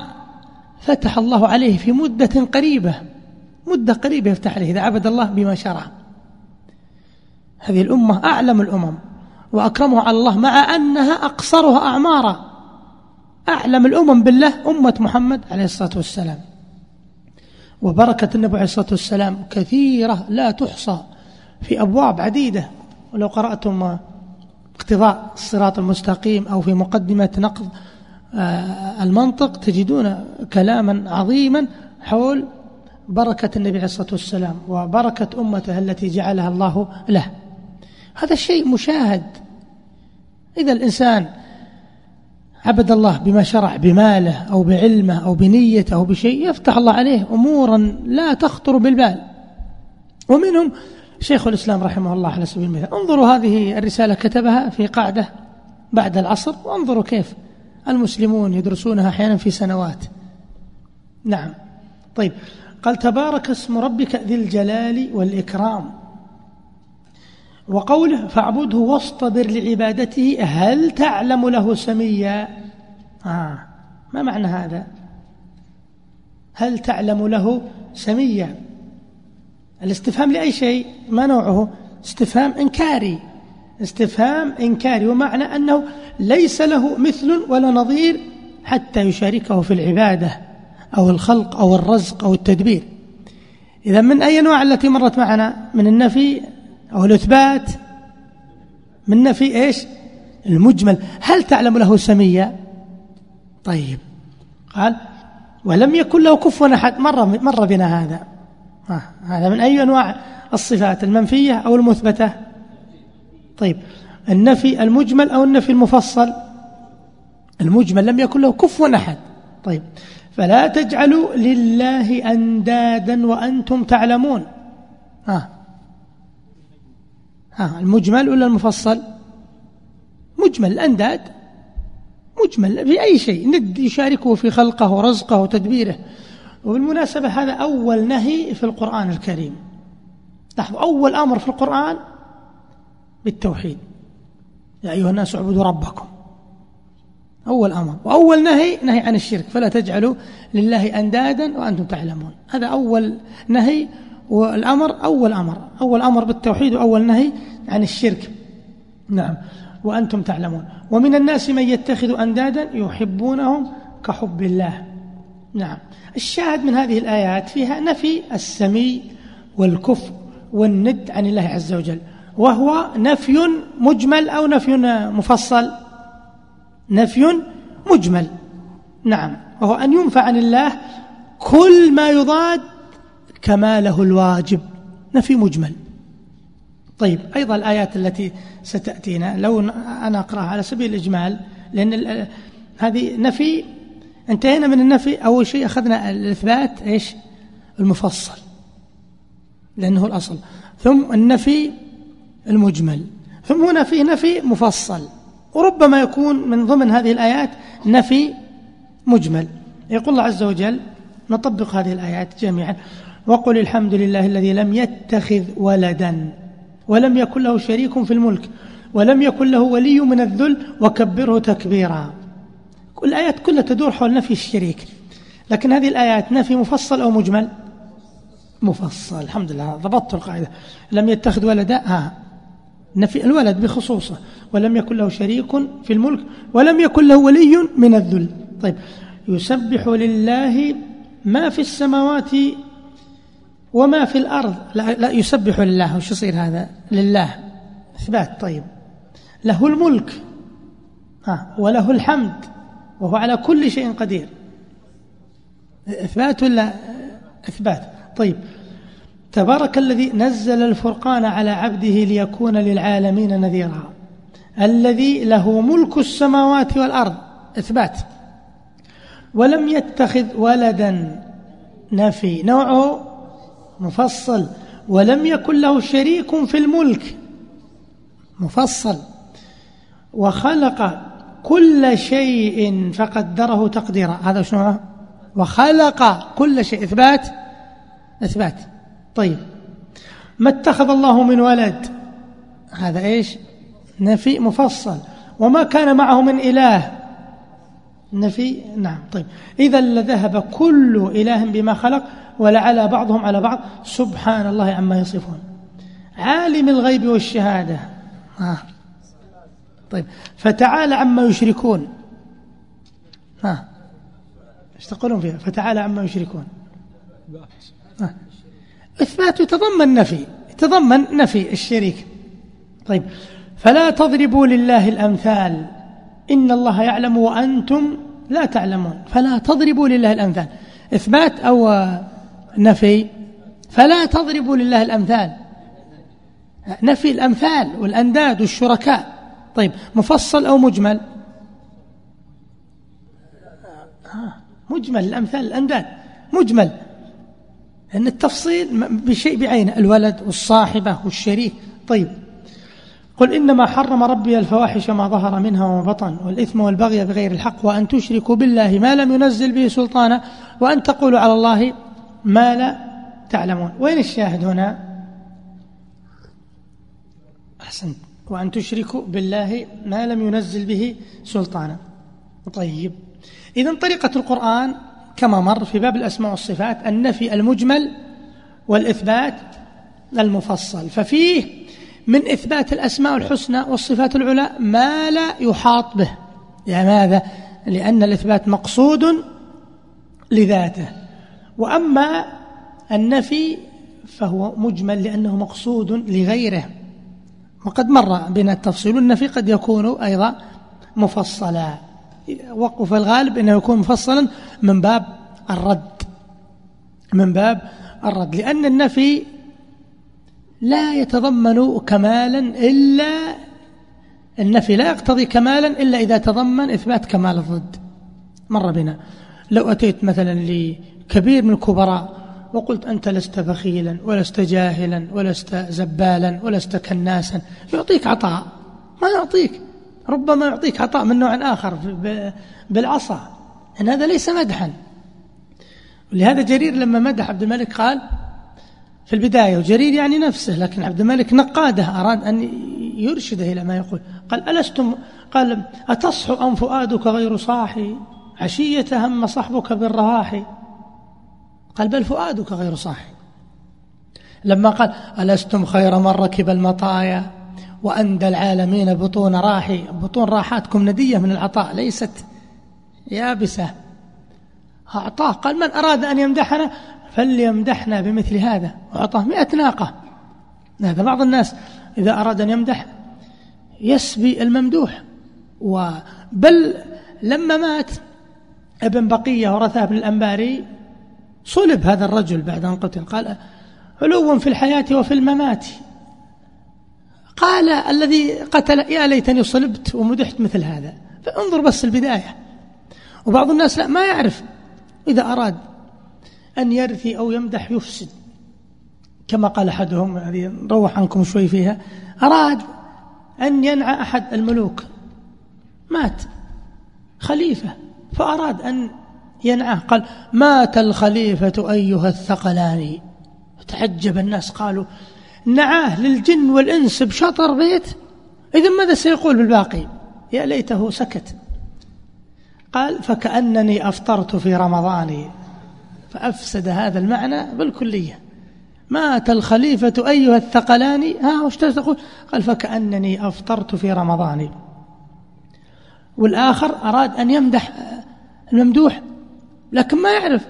فتح الله عليه في مدة قريبة. مدة قريبة يفتح عليه إذا عبد الله بما شرع. هذه الأمة أعلم الأمم وأكرمها على الله مع أنها أقصرها أعمارا. أعلم الأمم بالله أمة محمد عليه الصلاة والسلام. وبركة النبي عليه الصلاة والسلام كثيرة لا تحصى في أبواب عديدة. ولو قرأتم اقتضاء الصراط المستقيم أو في مقدمة نقض المنطق تجدون كلاما عظيما حول بركة النبي عليه الصلاة والسلام وبركة أمته التي جعلها الله له. هذا الشيء مشاهد. إذا الإنسان عبد الله بما شرع بماله أو بعلمه أو بنيته أو بشيء يفتح الله عليه أمورا لا تخطر بالبال. ومنهم شيخ الإسلام رحمه الله على سبيل المثال. انظروا هذه الرسالة كتبها في قاعدة بعد العصر وانظروا كيف المسلمون يدرسونها أحيانا في سنوات. نعم. طيب. قال تبارك اسم ربك ذي الجلال والإكرام. وقوله فاعبده واصطبر لعبادته هل تعلم له سميا؟ آه. ما معنى هذا؟ هل تعلم له سميا؟ الاستفهام لأي شيء ما نوعه؟ استفهام إنكاري. استفهام إنكاري ومعنى أنه ليس له مثل ولا نظير حتى يشاركه في العبادة أو الخلق أو الرزق أو التدبير. إذا من أي نوع التي مرت معنا؟ من النفي أو الإثبات؟ من نفي إيش؟ المجمل. هل تعلم له سميا طيب. قال ولم يكن له كفوا أحد. مر, مر بنا هذا. آه هذا من أي أنواع الصفات؟ المنفية أو المثبتة؟ طيب النفي المجمل أو النفي المفصل؟ المجمل لم يكن له كفوا أحد. طيب فلا تجعلوا لله أندادا وأنتم تعلمون. ها. ها المجمل ولا المفصل؟ مجمل الأنداد. مجمل في أي شيء ند يشاركه في خلقه ورزقه وتدبيره. وبالمناسبة هذا أول نهي في القرآن الكريم. لاحظوا أول أمر في القرآن بالتوحيد. يا أيها الناس اعبدوا ربكم. أول أمر. وأول نهي نهي عن الشرك. فلا تجعلوا لله أندادا وأنتم تعلمون. هذا أول نهي والأمر أول أمر. أول أمر بالتوحيد وأول نهي عن الشرك. نعم. وأنتم تعلمون. ومن الناس من يتخذ أندادا يحبونهم كحب الله. نعم. الشاهد من هذه الآيات فيها نفي السمي والكفر والند عن الله عز وجل. وهو نفي مجمل أو نفي مفصل. نفي مجمل. نعم. وهو أن ينفع عن الله كل ما يضاد كماله الواجب. نفي مجمل. طيب أيضا الآيات التي ستأتينا لو أنا أقرأها على سبيل الإجمال لأن هذه نفي انتهينا من النفي. أول شيء أخذنا الإثبات إيش؟ المفصل. لأنه الأصل. ثم النفي المجمل. ثم هنا فيه نفي مفصل وربما يكون من ضمن هذه الآيات نفي مجمل. يقول الله عز وجل نطبق هذه الآيات جميعا. وقل الحمد لله الذي لم يتخذ ولدا ولم يكن له شريك في الملك ولم يكن له ولي من الذل وكبره تكبيرا. الآيات كلها تدور حول نفي الشريك. لكن هذه الآيات نفي مفصل أو مجمل؟ مفصل. الحمد لله ضبطت القاعدة. لم يتخذ ولدا؟ نفي الولد بخصوصه ولم يكن له شريك في الملك ولم يكن له ولي من الذل. طيب يسبح لله ما في السماوات وما في الأرض. لا, لا يسبح لله. وش يصير هذا؟ لله. إثبات. طيب له الملك. ها وله الحمد. وهو على كل شيء قدير. إثبات ولا إثبات؟ طيب تبارك الذي نزل الفرقان على عبده ليكون للعالمين نذيرا. الذي له ملك السماوات والأرض. إثبات. ولم يتخذ ولدا نفي. نوعه مفصل. ولم يكن له شريك في الملك. مفصل. وخلق كل شيء فقدره تقديرا. هذا شنو؟ وخلق كل شيء. إثبات. إثبات. طيب. ما اتخذ الله من ولد؟ هذا إيش؟ نفي مفصل. وما كان معه من إله؟ نفي نعم طيب. إذا لذهب كل إله بما خلق ولعلى بعضهم على بعض. سبحان الله عما يصفون. عالم الغيب والشهادة. آه. طيب. فتعالى عما يشركون. ها إيش تقولون فيها؟ فتعالى عما يشركون. ها. إثبات يتضمن نفي يتضمن نفي الشريك. طيب فلا تضربوا لله الأمثال. إن الله يعلم وأنتم لا تعلمون. فلا تضربوا لله الأمثال. إثبات أو نفي فلا تضربوا لله الأمثال. نفي الأمثال والأنداد والشركاء. طيب مفصل أو مجمل؟ مجمل. الأمثال الأنداد. مجمل. أن التفصيل بشيء بعينه الولد والصاحبة والشريك. طيب. قل إنما حرم ربي الفواحش ما ظهر منها وما بطن والإثم والبغي بغير الحق وأن تشركوا بالله ما لم ينزل به سلطانا وأن تقولوا على الله ما لا تعلمون. وين الشاهد هنا؟ أحسنت. وأن تشركوا بالله ما لم ينزل به سلطانا. طيب. إذا طريقة القرآن كما مر في باب الأسماء والصفات النفي المجمل والإثبات المفصل. ففيه من إثبات الأسماء الحسنى والصفات العلى ما لا يحاط به. لماذا؟ لأن الإثبات مقصود لذاته. وأما النفي فهو مجمل لأنه مقصود لغيره. وقد مر بنا التفصيل النفي قد يكون أيضا مفصلا. وقف الغالب أنه يكون مفصلا من باب الرد. من باب الرد. لأن النفي لا يتضمن كمالا إلا النفي لا يقتضي كمالا إلا إذا تضمن إثبات كمال الضد. مر بنا. لو أتيت مثلا لكبير من الكبراء وقلت أنت لست بخيلا ولست جاهلا ولست زبالا ولست كناسا يعطيك عطاء. ما يعطيك. ربما يعطيك عطاء من نوع آخر بالعصا. أن هذا ليس مدحا. ولهذا جرير لما مدح عبد الملك قال في البداية وجرير يعني نفسه لكن عبد الملك نقاده أراد أن يرشده إلى ما يقول. قال ألستم؟ قال أتصحو أم فؤادك غير صاحي؟ عشية هم صحبك بالرواحي قال بل فؤادك غير صاحي. لما قال ألستم خير من ركب المطايا؟ وأندى العالمين بطون راحي بطون راحاتكم ندية من العطاء ليست يابسة. أعطاه قال من أراد أن يمدحنا؟ فليمدحنا بمثل هذا. وأعطاه مئة ناقة. هذا بعض الناس إذا أراد أن يمدح يسبي الممدوح. بل لما مات ابن بقية ورثاه بن الأنباري صلب هذا الرجل بعد أن قتل. قال علو في الحياة وفي الممات. قال الذي قتل يا ليتني صلبت ومدحت مثل هذا. فانظر بس البداية. وبعض الناس لا ما يعرف إذا أراد أن يرثي أو يمدح يفسد. كما قال أحدهم هذه نروح عنكم شوي فيها أراد أن ينعى أحد الملوك. مات. خليفة. فأراد أن ينعاه قال مات الخليفة أيها الثقلان تعجب الناس قالوا نعاه للجن والإنس بشطر بيت. إذا ماذا سيقول بالباقي؟ يا ليته سكت. قال فكأنني أفطرت في رمضان فأفسد هذا المعنى بالكلية. مات الخليفة أيها الثقلان ها وش تقول؟ قال فكأنني أفطرت في رمضان والآخر أراد أن يمدح الممدوح لكن ما يعرف.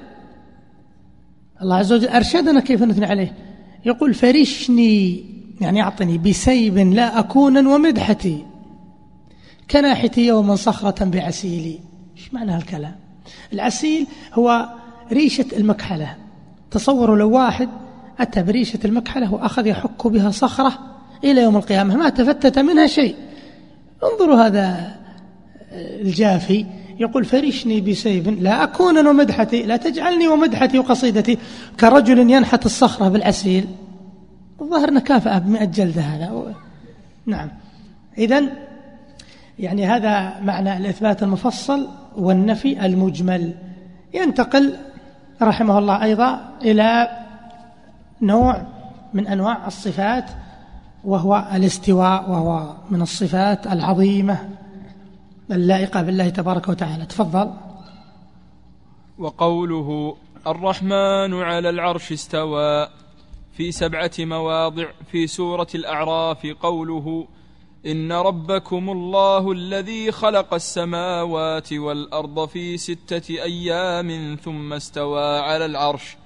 الله عز وجل أرشدنا كيف نثني عليه. يقول فرشني يعني أعطني بسيب لا أكونا ومدحتي. كناحتي يوما صخرة بعسيلي إيش معنى هالكلام؟ العسيل هو ريشة المكحلة. تصوروا لو واحد أتى بريشة المكحلة وأخذ يحك بها صخرة إلى يوم القيامة ما تفتت منها شيء. انظروا هذا الجافي. يقول فرشني بسيف لا أكون ومدحتي لا تجعلني ومدحتي وقصيدتي كرجل ينحت الصخرة بالعسيل الظاهر نكافأة بمئة جلدة هذا. نعم. إذا يعني هذا معنى الإثبات المفصل والنفي المجمل. ينتقل رحمه الله أيضا إلى نوع من أنواع الصفات وهو الاستواء وهو من الصفات العظيمة. اللائقة بالله تبارك وتعالى. تفضل. وقوله الرحمن على العرش استوى. في سبعة مواضع في سورة الأعراف قوله إن ربكم الله الذي خلق السماوات والأرض في ستة أيام ثم استوى على العرش.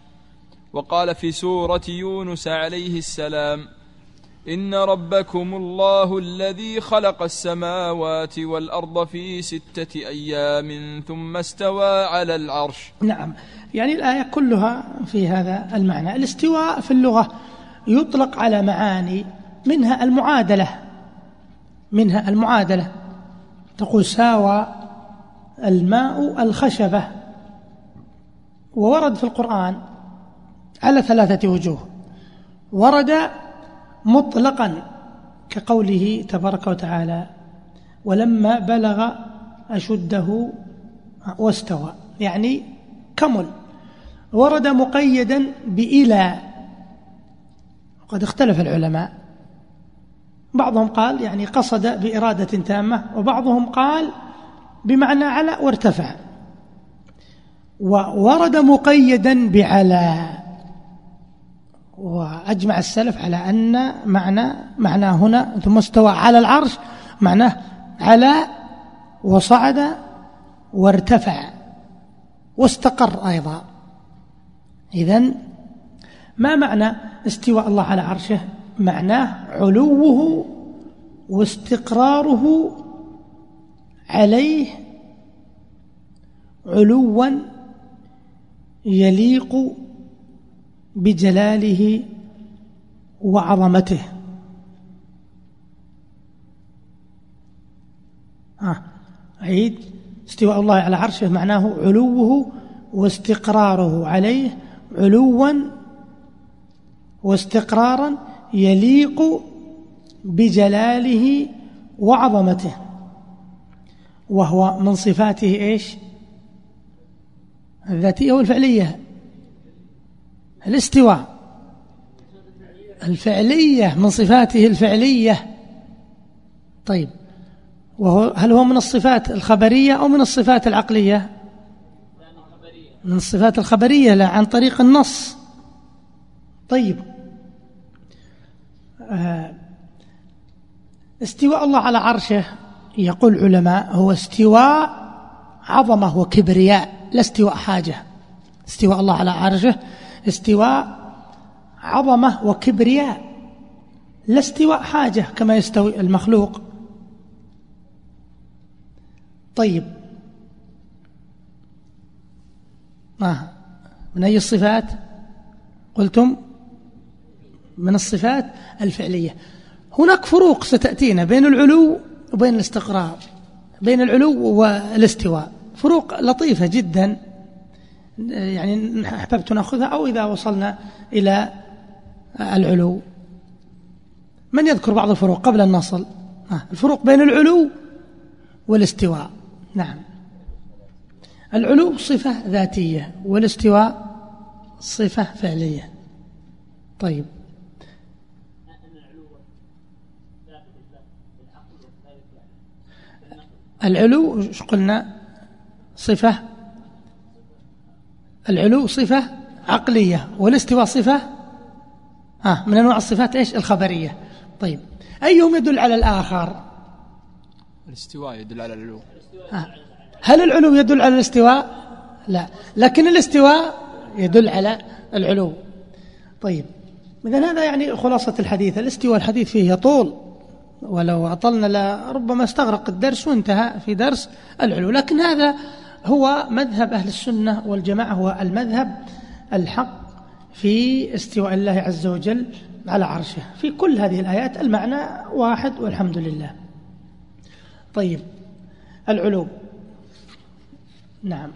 وقال في سورة يونس عليه السلام إن ربكم الله الذي خلق السماوات والأرض في ستة أيام ثم استوى على العرش. نعم. يعني الآية كلها في هذا المعنى. الاستواء في اللغة يطلق على معاني منها المعادلة. منها المعادلة. تقول ساوى الماء الخشبة. وورد في القرآن على ثلاثة وجوه. ورد مطلقا كقوله تبارك وتعالى ولما بلغ أشده واستوى يعني كمل ورد مقيدا بإلى. وقد اختلف العلماء. بعضهم قال يعني قصد بإرادة تامة وبعضهم قال بمعنى على وارتفع. وورد مقيدا بعلى. وأجمع السلف على أن معنى معنى هنا ثم استوى على العرش معناه على وصعد وارتفع واستقر أيضا. إذن ما معنى استواء الله على عرشه؟ معناه علوه واستقراره عليه علوا يليق بجلاله وعظمته. آه. عيد استواء الله على عرشه معناه علوه واستقراره عليه علوا واستقرارا يليق بجلاله وعظمته. وهو من صفاته إيش؟ الذاتية والفعلية. الاستواء الفعلية من صفاته الفعلية. طيب وهو هل هو من الصفات الخبرية أو من الصفات العقلية؟ من الصفات الخبرية لا عن طريق النص. طيب آه، استواء الله على عرشه يقول العلماء هو استواء عظمة وكبرياء لا استواء حاجة. استواء الله على عرشه استواء عظمة وكبرياء. لا استواء حاجة كما يستوي المخلوق. طيب. آه. من أي الصفات قلتم؟ من الصفات الفعلية. هناك فروق ستأتينا بين العلو وبين الاستقرار بين العلو والاستواء. فروق لطيفة جدا. يعني أحببت نأخذها أو إذا وصلنا إلى العلو. من يذكر بعض الفروق قبل أن نصل؟ الفروق بين العلو والاستواء. نعم. العلو صفة ذاتية والاستواء صفة فعلية. طيب. العلو قلنا؟ صفة العلو صفة عقلية والاستواء صفة آه من أنواع الصفات إيش؟ الخبرية. طيب أيهم يدل على الآخر؟ الاستواء يدل على العلو. آه. هل العلو يدل على الاستواء؟ لا لكن الاستواء يدل على العلو. طيب إذا هذا يعني خلاصة الحديث. الاستواء الحديث فيه يطول ولو أطلنا لربما استغرق الدرس وانتهى في درس العلو. لكن هذا هو مذهب أهل السنة والجماعة هو المذهب الحق في استواء الله عز وجل على عرشه. في كل هذه الآيات المعنى واحد والحمد لله. طيب العلو نعم.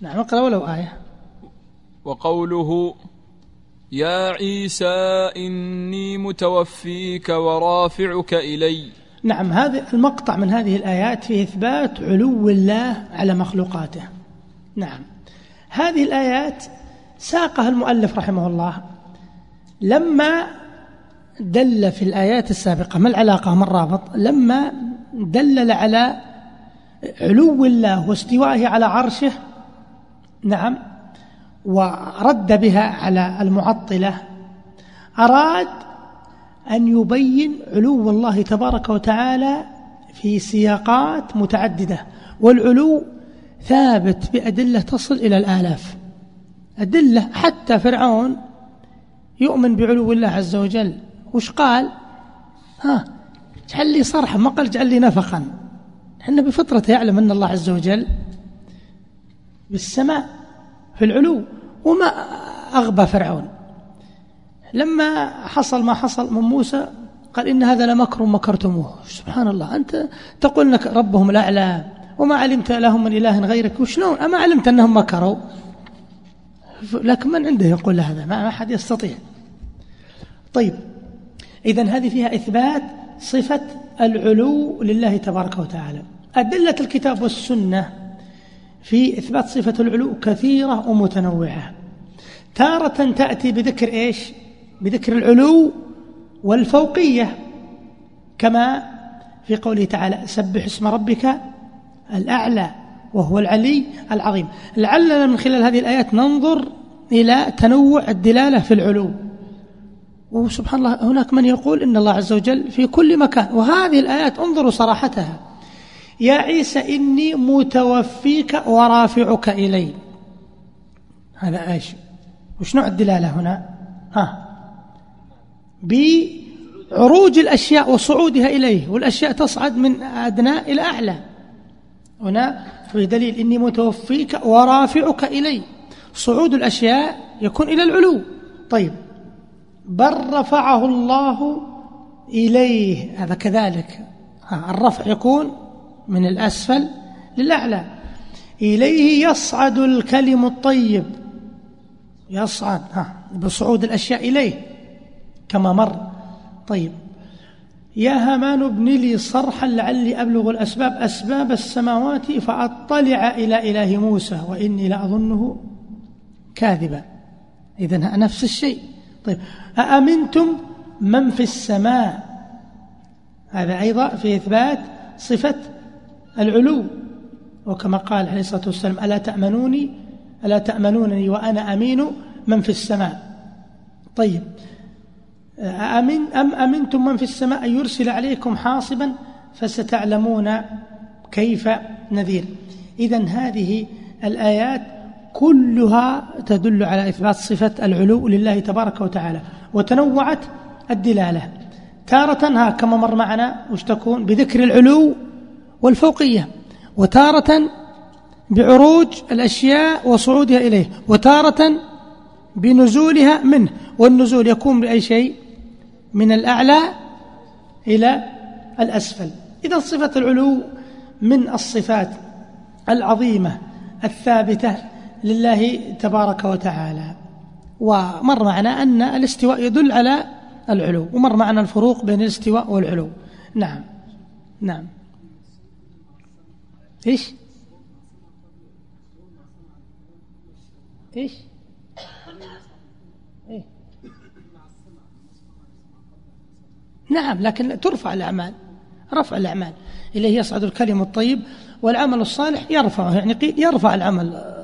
نعم اقرأ ولو آية. وقوله يا عيسى إني متوفيك ورافعك إلي. نعم هذا المقطع من هذه الآيات فيه إثبات علو الله على مخلوقاته. نعم. هذه الآيات ساقها المؤلف رحمه الله. لما دل في الآيات السابقة ما العلاقة؟ ما الرابط؟ لما دلل على علو الله واستوائه على عرشه نعم ورد بها على المعطلة أراد أن يبين علو الله تبارك وتعالى في سياقات متعددة والعلو ثابت بأدلة تصل إلى الآلاف. أدلة حتى فرعون يؤمن بعلو الله عز وجل. وش قال؟ ها اجعل لي صرحا ما قال اجعل لي نفقا. إحنا بفطرته يعلم أن الله عز وجل بالسماء في العلو. وما أغبى فرعون. لما حصل ما حصل من موسى قال إن هذا لمكر مكرتموه. سبحان الله أنت تقول أنك ربهم الأعلى. وما علمت لهم من إله غيرك. وشلون؟ أما علمت أنهم مكروا؟ لكن من عنده يقول هذا؟ ما أحد يستطيع. طيب. إذا هذه فيها إثبات صفة العلو لله تبارك وتعالى. أدلة الكتاب والسنة في إثبات صفة العلو كثيرة ومتنوعة. تارة تأتي بذكر إيش؟ بذكر العلو والفوقية كما في قوله تعالى سبح اسم ربك الأعلى وهو العلي العظيم. لعلنا من خلال هذه الآيات ننظر إلى تنوع الدلالة في العلو. وسبحان الله هناك من يقول إن الله عز وجل في كل مكان وهذه الآيات انظروا صراحتها. يا عيسى إني متوفيك ورافعك إلي. هذا إيش؟ وش نوع الدلالة هنا؟ ها. بعروج الأشياء وصعودها إليه والأشياء تصعد من أدنى إلى أعلى. هنا في دليل إني متوفيك ورافعك إلي. صعود الأشياء يكون إلى العلو. طيب بل رفعه الله إليه. هذا كذلك. الرفع يكون من الأسفل للأعلى. إليه يصعد الكلم الطيب. يصعد ها بصعود الأشياء إليه. كما مر. طيب. يا هامان ابن لي صرحا لعلي أبلغ الأسباب أسباب السماوات فأطلع إلى إله موسى وإني لأظنه كاذبا. إذن نفس الشيء. طيب. أأمنتم من في السماء؟ هذا أيضا في إثبات صفة العلو. وكما قال عليه الصلاة والسلام ألا تأمنوني؟ ألا تأمنونني وأنا أمين من في السماء؟ طيب. أمن أم أمنتم من في السماء أن يرسل عليكم حاصبا فستعلمون كيف نذير. إذا هذه الآيات كلها تدل على إثبات صفة العلو لله تبارك وتعالى وتنوعت الدلالة. تارة كما مر معنا وش تكون؟ بذكر العلو والفوقية وتارة بعروج الأشياء وصعودها إليه وتارة بنزولها منه والنزول يكون بأي شيء؟ من الأعلى إلى الأسفل. إذا صفة العلو من الصفات العظيمة الثابتة لله تبارك وتعالى. ومر معنا أن الاستواء يدل على العلو ومر معنا الفروق بين الاستواء والعلو. نعم. نعم. إيش؟ إيش؟ نعم لكن ترفع الأعمال رفع الأعمال. إليه يصعد الكلم الطيب والعمل الصالح يرفعه يعني قيل يرفع العمل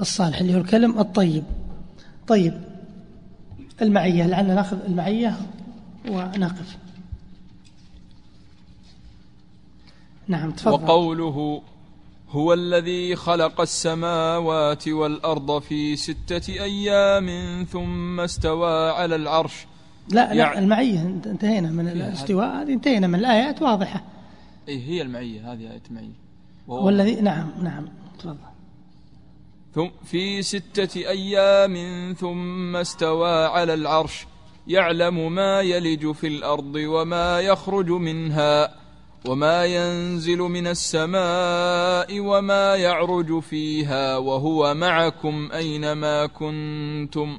الصالح اللي هو الكلم الطيب. طيب المعية لعلنا نأخذ المعية ونقف. نعم تفضل. وقوله هو الذي خلق السماوات والأرض في ستة أيام ثم استوى على العرش. لا لا يعني المعية انتهينا من الاستواء. هذه انتهينا من الآيات واضحة. أي هي المعية هذه آية المعية. والذي نعم نعم تفضل. ثم في ستة أيام ثم استوى على العرش يعلم ما يلج في الأرض وما يخرج منها وما ينزل من السماء وما يعرج فيها وهو معكم أينما كنتم.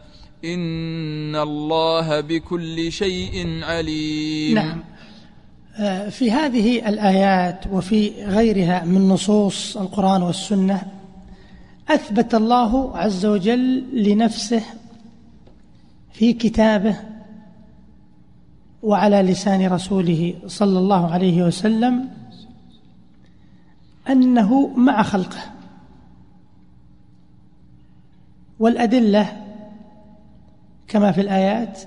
إن الله بكل شيء عليم. نعم. آه، في هذه الآيات وفي غيرها من نصوص القرآن والسنة أثبت الله عز وجل لنفسه في كتابه وعلى لسان رسوله صلى الله عليه وسلم أنه مع خلقه. والأدلة كما في الآيات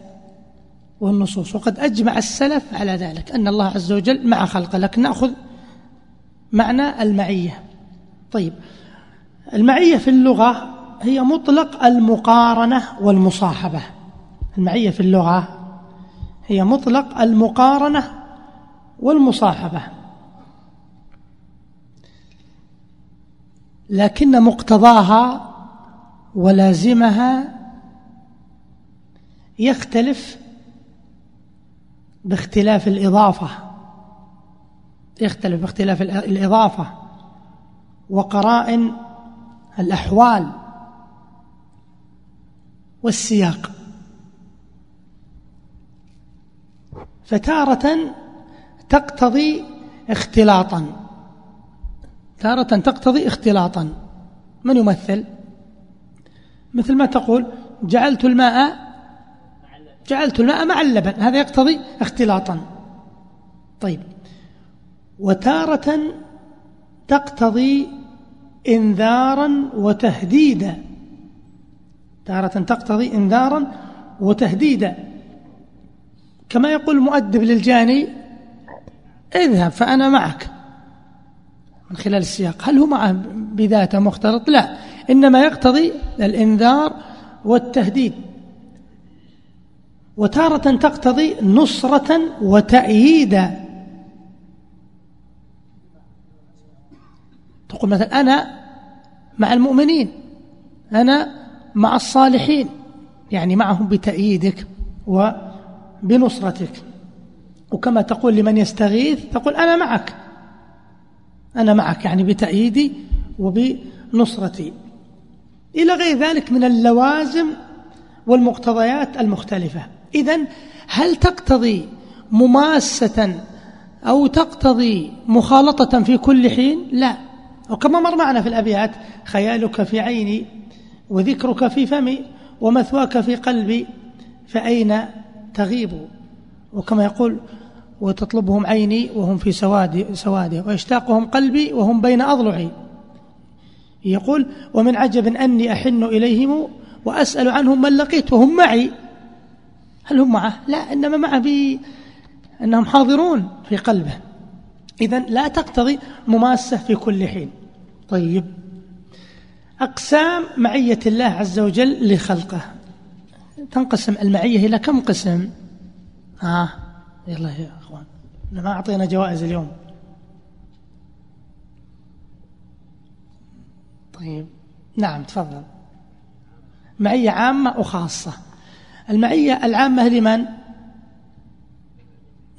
والنصوص. وقد أجمع السلف على ذلك أن الله عز وجل مع خلقه. لكن نأخذ معنى المعية. طيب المعية في اللغة هي مطلق المقارنة والمصاحبة. المعية في اللغة هي مطلق المقارنة والمصاحبة. لكن مقتضاها ولازمها يختلف باختلاف الإضافة. يختلف باختلاف الإضافة. وقرائن الأحوال والسياق. فتارة تقتضي اختلاطا. تارة تقتضي اختلاطا. من يمثل؟ مثل ما تقول جعلت الماء جعلت الماء مع اللبن هذا يقتضي اختلاطا. طيب. وتارة تقتضي انذارا وتهديدا. تارة تقتضي انذارا وتهديدا. كما يقول المؤدب للجاني اذهب فأنا معك. من خلال السياق. هل هو معه بذاته مختلط؟ لا. إنما يقتضي الإنذار والتهديد. وتارة تقتضي نصرة وتأييدا تقول مثلا أنا مع المؤمنين أنا مع الصالحين يعني معهم بتأييدك وبنصرتك. وكما تقول لمن يستغيث تقول أنا معك. أنا معك يعني بتأييدي وبنصرتي. إلى غير ذلك من اللوازم والمقتضيات المختلفة. إذا هل تقتضي مماسة أو تقتضي مخالطة في كل حين؟ لا. وكما مر معنا في الأبيات خيالك في عيني وذكرك في فمي ومثواك في قلبي فأين تغيب؟ وكما يقول وتطلبهم عيني وهم في سواد سواده ويشتاقهم قلبي وهم بين أضلعي. يقول ومن عجب أني أحن إليهم وأسأل عنهم من لقيت وهم معي. هل هم معه؟ لا إنما معه أنهم حاضرون في قلبه. إذا لا تقتضي مماسة في كل حين. طيب. أقسام معية الله عز وجل لخلقه. تنقسم المعية إلى كم قسم؟ آه يلا يا أخوان. ما أعطينا جوائز اليوم. طيب. نعم تفضل. معية عامة وخاصة. المعية العامة لمن؟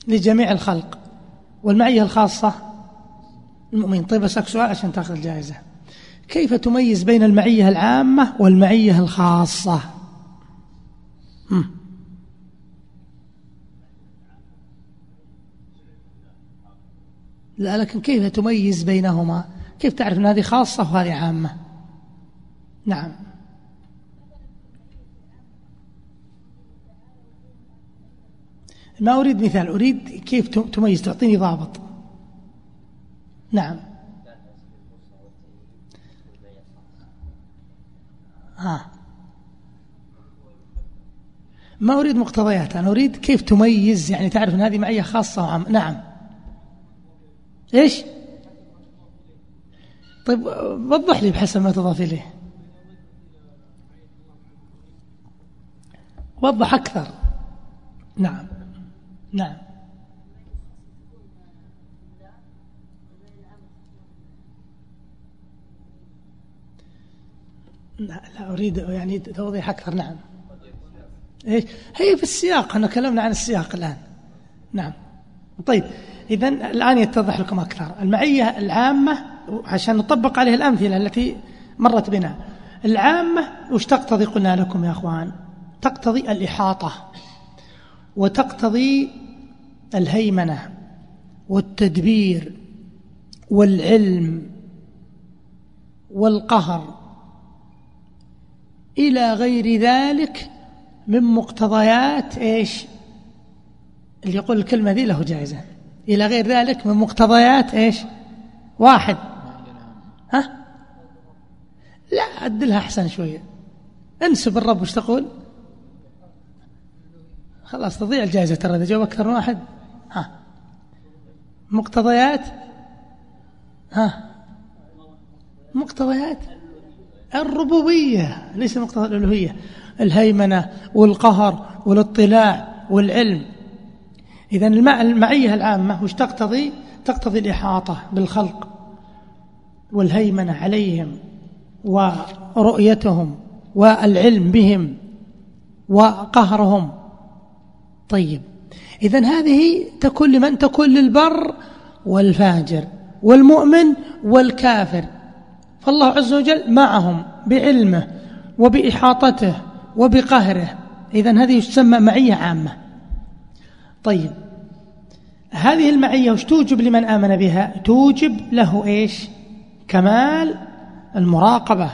لجميع الخلق. والمعية الخاصة المؤمن. طيب أسألك سؤال عشان تأخذ الجائزة كيف تميز بين المعية العامة والمعية الخاصة. لا لكن كيف تميز بينهما؟ كيف تعرف أن هذه خاصة وهذه عامة؟ نعم. ما أريد مثال أريد كيف تميز تعطيني ضابط. نعم. ها ما أريد مقتضيات أنا أريد كيف تميز يعني تعرف أن هذه معية خاصة وعام نعم. إيش؟ طيب وضح لي بحسب ما تضاف إليه. وضح أكثر. نعم. نعم. لا, لا أريد يعني توضيح أكثر نعم. إيش؟ هي في السياق إحنا كلامنا عن السياق الآن. نعم. طيب إذا الآن يتضح لكم أكثر. المعية العامة عشان نطبق عليه الأمثلة التي مرت بنا. العامة وش تقتضي؟ قلنا لكم يا أخوان تقتضي الإحاطة وتقتضي الهيمنة والتدبير والعلم والقهر إلى غير ذلك من مقتضيات إيش؟ اللي يقول الكلمة ذي له جائزة. إلى غير ذلك من مقتضيات إيش؟ واحد. ها؟ لا عدلها أحسن شوية. انسب الرب وش تقول؟ خلاص تضيع الجائزة ترى إذا جاوب أكثر من واحد. ها. مقتضيات؟ ها. مقتضيات. الربوبية ليس مقتضى الألوهية. الهيمنة والقهر والاطلاع والعلم. إذا المعية العامة وش تقتضي؟ تقتضي الإحاطة بالخلق والهيمنة عليهم ورؤيتهم والعلم بهم وقهرهم. طيب. إذا هذه تكون لمن؟ تكون للبر والفاجر والمؤمن والكافر. فالله عز وجل معهم بعلمه وبإحاطته وبقهره. إذا هذه تسمى معية عامة. طيب هذه المعية وش توجب لمن آمن بها؟ توجب له إيش؟ كمال المراقبة.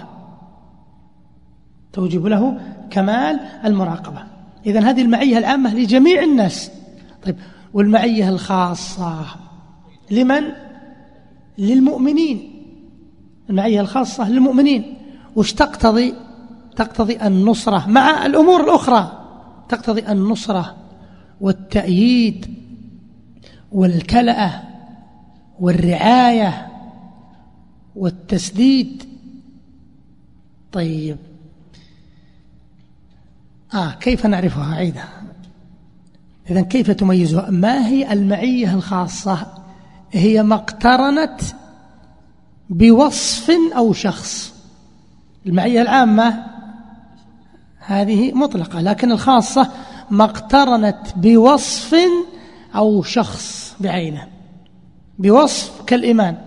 توجب له كمال المراقبة. إذا هذه المعية العامة لجميع الناس. طيب والمعية الخاصة لمن؟ للمؤمنين. المعية الخاصة للمؤمنين. وش تقتضي؟ تقتضي النصرة مع الأمور الأخرى. تقتضي النصرة والتأييد والكلأة والرعاية والتسديد. طيب. آه كيف نعرفها؟ عيدة إذا كيف تميزها؟ ما هي المعية الخاصة؟ هي ما اقترنت بوصف أو شخص. المعية العامة هذه مطلقة لكن الخاصة ما اقترنت بوصف أو شخص بعينه. بوصف كالإيمان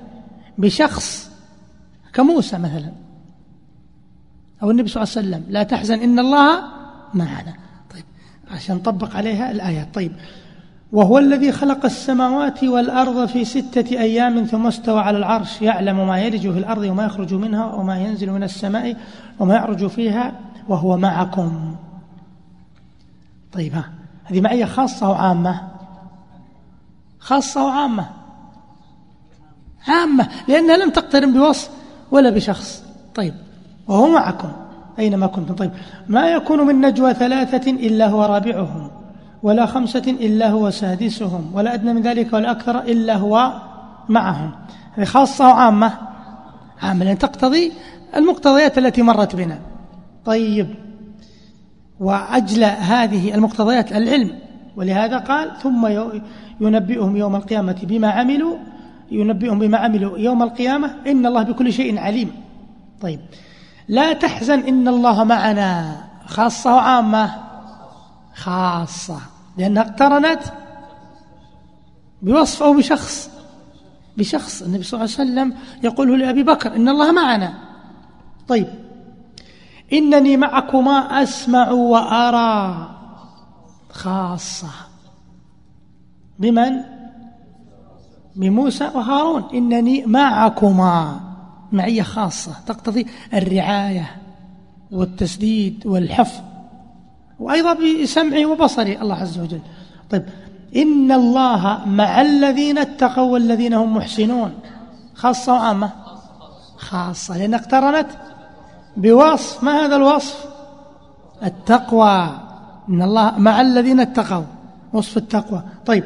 بشخص كموسى مثلا أو النبي صلى الله عليه وسلم. لا تحزن إن الله معنا. عشان نطبق عليها الآيات. طيب. وهو الذي خلق السماوات والأرض في ستة أيام ثم استوى على العرش يعلم ما يلج في الأرض وما يخرج منها وما ينزل من السماء وما يعرج فيها وهو معكم. طيب ها هذه معية خاصة وعامة. خاصة وعامة. عامة لأنها لم تقترن بوصف ولا بشخص. طيب وهو معكم. أينما كنتم. طيب ما يكون من نجوى ثلاثة إلا هو رابعهم ولا خمسة إلا هو سادسهم ولا أدنى من ذلك ولا أكثر إلا هو معهم. هذه خاصة وعامة عامة تقتضي المقتضيات التي مرت بنا. طيب وأجلى هذه المقتضيات العلم. ولهذا قال ثم ينبئهم يوم القيامة بما عملوا ينبئهم بما عملوا يوم القيامة. إن الله بكل شيء عليم. طيب لا تحزن إن الله معنا. خاصة وعامة. خاصة. لأنها اقترنت بوصف أو بشخص. بشخص. النبي صلى الله عليه وسلم يقوله لأبي بكر إن الله معنا. طيب. إنني معكما أسمع وأرى. خاصة. بمن؟ بموسى وهارون. إنني معكما. معية خاصة تقتضي الرعاية والتسديد والحفظ وأيضا بسمعي وبصري الله عز وجل. طيب إن الله مع الذين اتقوا والذين هم محسنون. خاصة وعامة؟ خاصة لأن اقترنت بوصف ما هذا الوصف؟ التقوى. إن الله مع الذين اتقوا وصف التقوى. طيب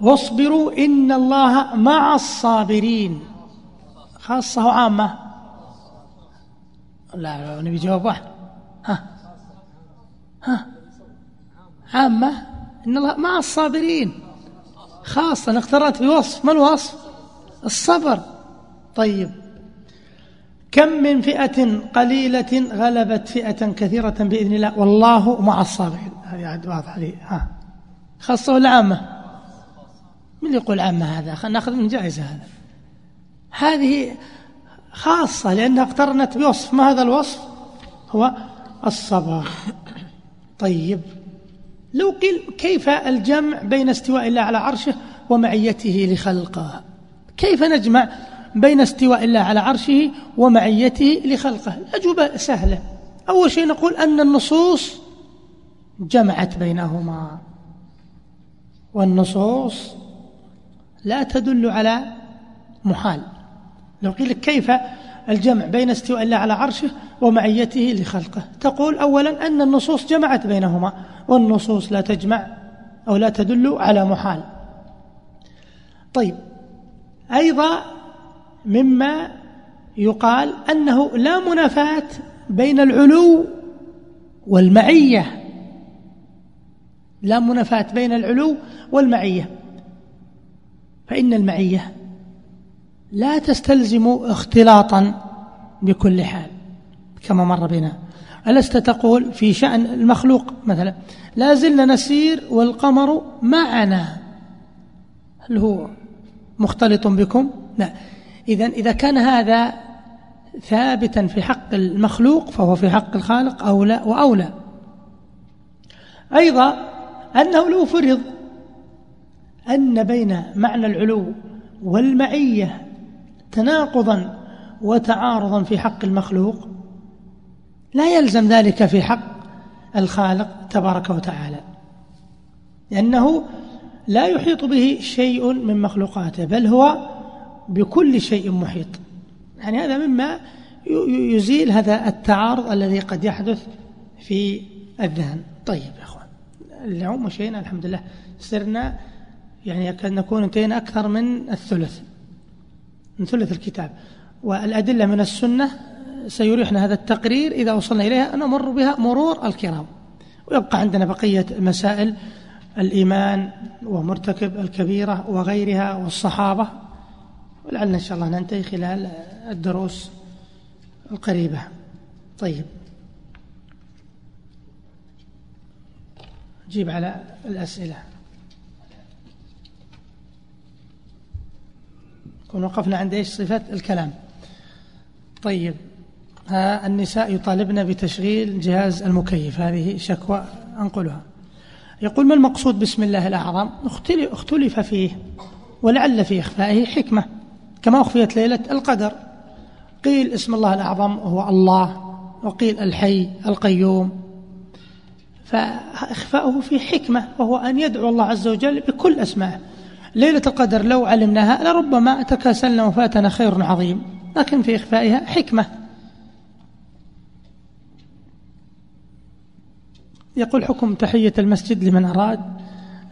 واصبروا إن الله مع الصابرين. خاصة وعامة. لا نبي جواب واحد. ها. ها. عامة. إن الله مع الصابرين. خاصة اقترأت بوصف. ما الوصف؟ الصبر. طيب. كم من فئة قليلة غلبت فئة كثيرة بإذن الله؟ والله مع الصابرين. هذه عاد واضحة لي. ها. خاصة ولا عامة؟ من يقول عامة هذا؟ خلينا ناخذ من جائزة هذا. هذه خاصة لأنها اقترنت بوصف. ما هذا الوصف؟ هو الصبر. طيب. لو قيل كيف الجمع بين استواء الله على عرشه ومعيته لخلقه؟ كيف نجمع بين استواء الله على عرشه ومعيته لخلقه؟ الأجوبة سهلة. أول شيء نقول أن النصوص جمعت بينهما. والنصوص لا تدل على محال. لو قيل كيف الجمع بين استواء الله على عرشه ومعيته لخلقه. تقول أولا أن النصوص جمعت بينهما والنصوص لا تجمع أو لا تدل على محال. طيب أيضا مما يقال أنه لا منافاة بين العلو والمعية. لا منافاة بين العلو والمعية. فإن المعية لا تستلزم اختلاطا بكل حال كما مر بنا. ألست تقول في شأن المخلوق مثلا لا زلنا نسير والقمر معنا. هل هو مختلط بكم؟ لا. إذا إذا كان هذا ثابتا في حق المخلوق فهو في حق الخالق أولى وأولى أيضا أنه لو فرض أن بين معنى العلو والمعية تناقضا وتعارضا في حق المخلوق لا يلزم ذلك في حق الخالق تبارك وتعالى لأنه لا يحيط به شيء من مخلوقاته بل هو بكل شيء محيط. يعني هذا مما يزيل هذا التعارض الذي قد يحدث في الذهن. طيب يا أخوان اليوم مشينا الحمد لله سرنا يعني نكون انتهينا أكثر من الثلث. من ثلث الكتاب. والأدلة من السنة سيريحنا هذا التقرير إذا وصلنا إليها نمر بها مرور الكرام. ويبقى عندنا بقية مسائل الإيمان ومرتكب الكبيرة وغيرها والصحابة. ولعلنا إن شاء الله ننتهي خلال الدروس القريبة. طيب. جيب على الأسئلة. كنا وقفنا عند إيش صفة الكلام. طيب النساء يطالبن بتشغيل جهاز المكيف هذه شكوى أنقلها. يقول ما المقصود بسم الله الأعظم؟ اختلف فيه ولعل في إخفائه حكمة كما أخفيت ليلة القدر. قيل اسم الله الأعظم هو الله وقيل الحي القيوم. فإخفاؤه في حكمة وهو أن يدعو الله عز وجل بكل أسمائه. ليلة القدر لو علمناها لربما تكاسلنا وفاتنا خير عظيم. لكن في إخفائها حكمة. يقول حكم تحية المسجد لمن أراد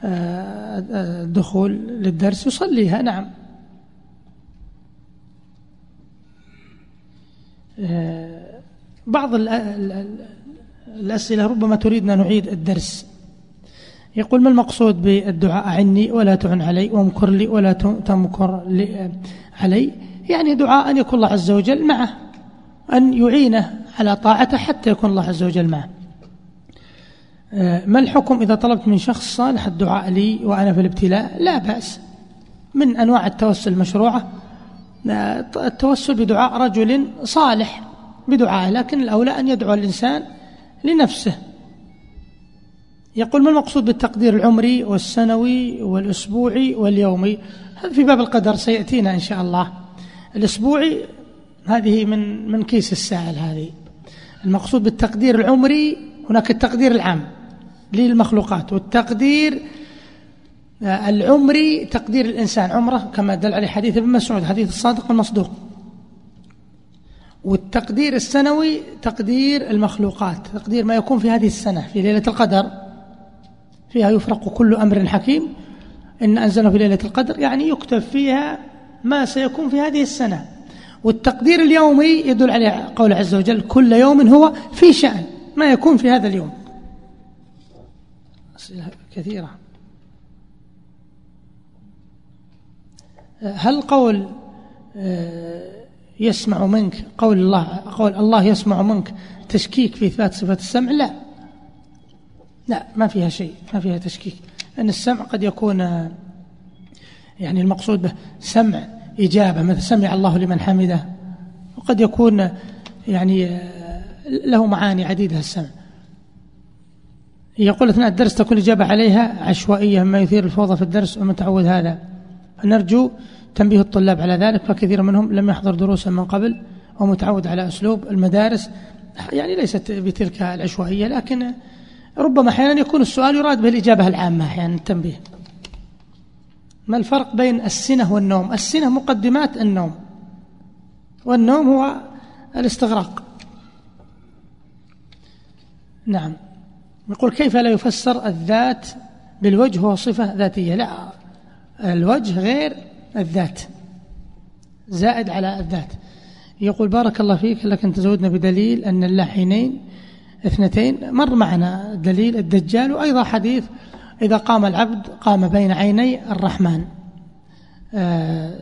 الدخول آه، آه، للدرس يصليها. نعم. آه، بعض الأسئلة ربما تريدنا نعيد الدرس. يقول ما المقصود بالدعاء عني ولا تعن علي وامكر لي ولا تمكر لي علي؟ يعني دعاء أن يكون الله عز وجل معه أن يعينه على طاعته حتى يكون الله عز وجل معه. آه، ما الحكم إذا طلبت من شخص صالح الدعاء لي وأنا في الابتلاء؟ لا بأس. من أنواع التوسل المشروعة. آه، التوسل بدعاء رجل صالح بدعاء لكن الأولى أن يدعو الإنسان لنفسه. يقول ما المقصود بالتقدير العمري والسنوي والأسبوعي واليومي؟ هذا في باب القدر سيأتينا إن شاء الله. الأسبوعي هذه من من كيس السائل هذه. المقصود بالتقدير العمري هناك التقدير العام للمخلوقات والتقدير آه، العمري تقدير الإنسان. عمرة كما دل عليه حديث ابن مسعود حديث الصادق المصدوق والتقدير السنوي تقدير المخلوقات تقدير ما يكون في هذه السنة في ليلة القدر. فيها يفرق كل أمر حكيم. إن أنزله في ليلة القدر يعني يكتب فيها ما سيكون في هذه السنة. والتقدير اليومي يدل على قول عز وجل كل يوم هو في شأن ما يكون في هذا اليوم. أسئلة كثيرة. هل قول آه، يسمع منك قول الله قول الله يسمع منك تشكيك في إثبات صفة السمع؟ لا. لا ما فيها شيء ما فيها تشكيك. أن السمع قد يكون يعني المقصود به سمع إجابة مثل سمع الله لمن حمده. وقد يكون يعني له معاني عديدة السمع. يقول أثناء الدرس تكون الإجابة عليها عشوائية مما يثير الفوضى في الدرس ومن تعود هذا. فنرجو تنبيه الطلاب على ذلك فكثير منهم لم يحضر دروسا من قبل ومتعود على أسلوب المدارس. يعني ليست بتلك العشوائية لكن ربما أحيانا يكون السؤال يراد به الإجابة العامة أحيانا التنبيه. ما الفرق بين السنة والنوم؟ السنة مقدمات النوم. والنوم هو الاستغراق. نعم. يقول كيف لا يفسر الذات بالوجه هو صفة ذاتية؟ لا الوجه غير الذات. زائد على الذات. يقول بارك الله فيك لكن تزودنا بدليل أن الله حينين اثنتين مر معنا دليل الدجال وأيضا حديث إذا قام العبد قام بين عيني الرحمن. آه،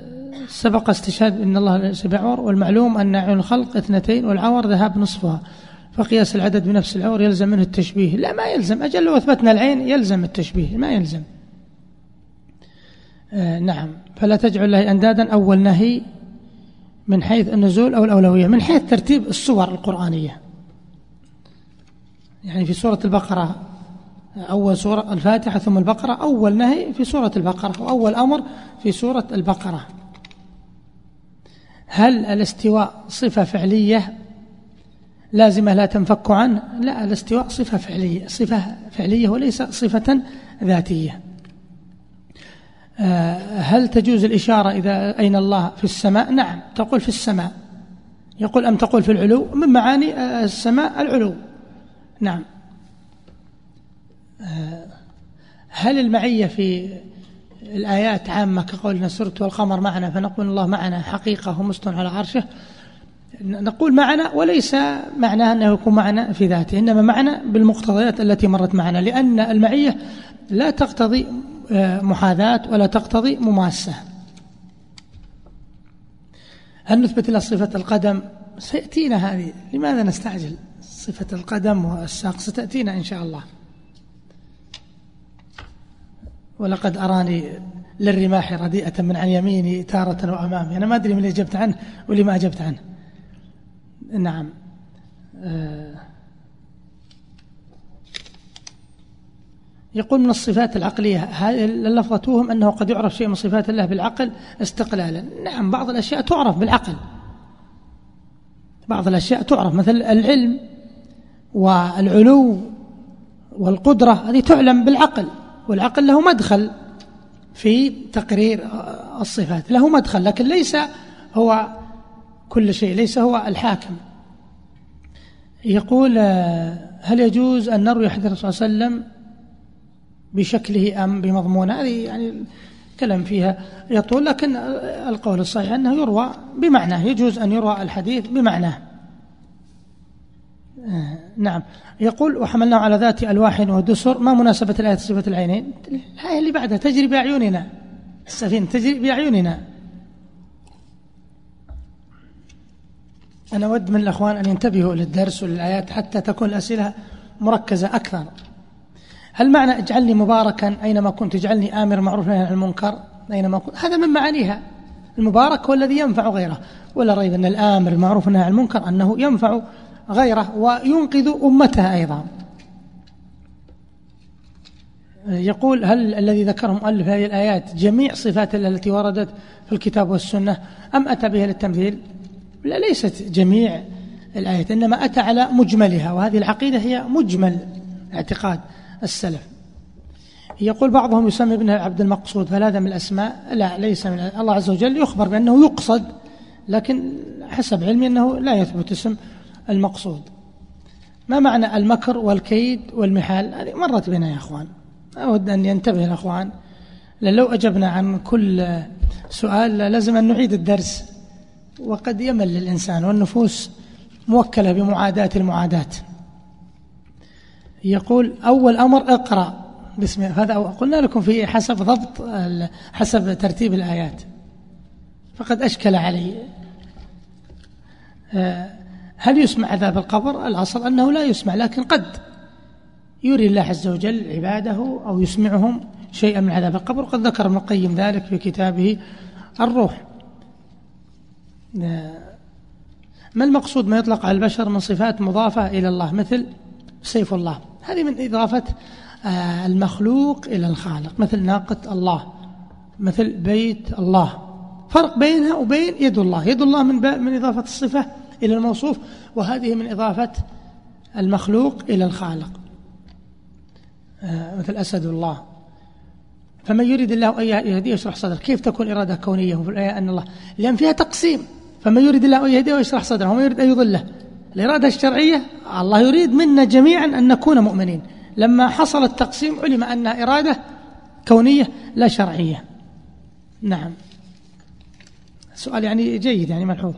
سبق استشهاد إن الله ليس بعور والمعلوم أن عيون الخلق اثنتين والعور ذهاب نصفها. فقياس العدد بنفس العور يلزم منه التشبيه. لا ما يلزم. أجل لو أثبتنا العين يلزم التشبيه ما يلزم. آه نعم. فلا تجعل الله أندادا أول نهي من حيث النزول أو الأولوية من حيث ترتيب الصور القرآنية. يعني في سورة البقرة أول سورة الفاتحة ثم البقرة أول نهي في سورة البقرة وأول أمر في سورة البقرة. هل الاستواء صفة فعلية؟ لازمة لا تنفك عنه لا الاستواء صفة فعلية صفة فعلية وليس صفة ذاتية. آه، هل تجوز الإشارة إذا أين الله في السماء؟ نعم تقول في السماء. يقول أم تقول في العلو؟ من معاني آه، السماء العلو. نعم. آه، هل المعية في الآيات عامة كقولنا سرت والقمر معنا فنقول الله معنا حقيقة ومستن على عرشه؟ نقول معنا وليس معناه أنه يكون معنا في ذاته إنما معنا بالمقتضيات التي مرت معنا لأن المعية لا تقتضي آه، محاذاة ولا تقتضي مماسة. هل نثبت له صفة القدم؟ سيأتينا هذه لماذا نستعجل؟ صفة القدم والساق ستأتينا إن شاء الله. ولقد أراني للرماح رديئة من عن يميني تارة وأمامي. أنا ما أدري من اللي أجبت عنه واللي ما أجبت عنه. نعم. آه. يقول من الصفات العقلية اللفظة توهم أنه قد يعرف شيء من صفات الله بالعقل؟ استقلالا. نعم بعض الأشياء تعرف بالعقل. بعض الأشياء تعرف مثل العلم. والعلو والقدرة هذه تعلم بالعقل والعقل له مدخل في تقرير الصفات له مدخل لكن ليس هو كل شيء ليس هو الحاكم. يقول هل يجوز أن نروي حديث صلى الله عليه وسلم بشكله أم بمضمونه؟ هذه يعني كلام فيها يطول لكن القول الصحيح أنه يروى بمعناه يجوز أن يروى الحديث بمعناه. نعم. يقول وحملناه على ذات ألواح ودسر ما مناسبة الآية صفة العينين؟ الآية اللي بعدها تجري بأعيننا. السفينة تجري بأعيننا. أنا أود من الأخوان أن ينتبهوا للدرس وللآيات حتى تكون الأسئلة مركزة أكثر. هل معنى اجعلني مباركا أينما كنت؟ اجعلني آمر معروف عن المنكر أينما كنت؟ هذا من معانيها. المبارك هو الذي ينفع غيره. ولا ريب أن الآمر المعروف عن المنكر أنه ينفع غيره وينقذ أمتها أيضا. يقول هل الذي ذكره مؤلف هذه الآيات جميع صفات التي وردت في الكتاب والسنة أم أتى بها للتمثيل؟ لا ليست جميع الآيات إنما أتى على مجملها وهذه العقيدة هي مجمل اعتقاد السلف. يقول بعضهم يسمي ابنه عبد المقصود فهل هذا من الأسماء لا ليس من الله عز وجل يخبر بأنه يقصد لكن حسب علمي أنه لا يثبت اسم المقصود. ما معنى المكر والكيد والمحال؟ هذه مرت بنا يا أخوان. أود أن ينتبه الأخوان. لأن لو أجبنا عن كل سؤال لازم أن نعيد الدرس. وقد يمل الإنسان والنفوس موكلة بمعاداة المعاداة يقول أول أمر اقرأ بسم هذا قلنا لكم في حسب ضبط حسب ترتيب الآيات. فقد أشكل علي. آه، هل يسمع عذاب القبر؟ الأصل أنه لا يسمع لكن قد يري الله عز وجل عباده أو يسمعهم شيئا من عذاب القبر. وقد ذكر ابن القيم ذلك في كتابه الروح. آه، ما المقصود ما يطلق على البشر من صفات مضافة إلى الله؟ مثل سيف الله. هذه من إضافة آه، المخلوق إلى الخالق. مثل ناقة الله مثل بيت الله. فرق بينها وبين يد الله. يد الله من, من إضافة الصفة إلى الموصوف وهذه من إضافة المخلوق إلى الخالق. آه، مثل أسد الله. فمن يريد الله أن يهديه يشرح صدره. كيف تكون إرادة كونية في الآية أن الله؟ لأن فيها تقسيم. فمن يريد الله أن يهديه ويشرح صدره ومن يريد أن يضله. الإرادة الشرعية الله يريد منا جميعا أن نكون مؤمنين. لما حصل التقسيم علم أنها إرادة كونية لا شرعية. نعم. سؤال يعني جيد يعني ملحوظ.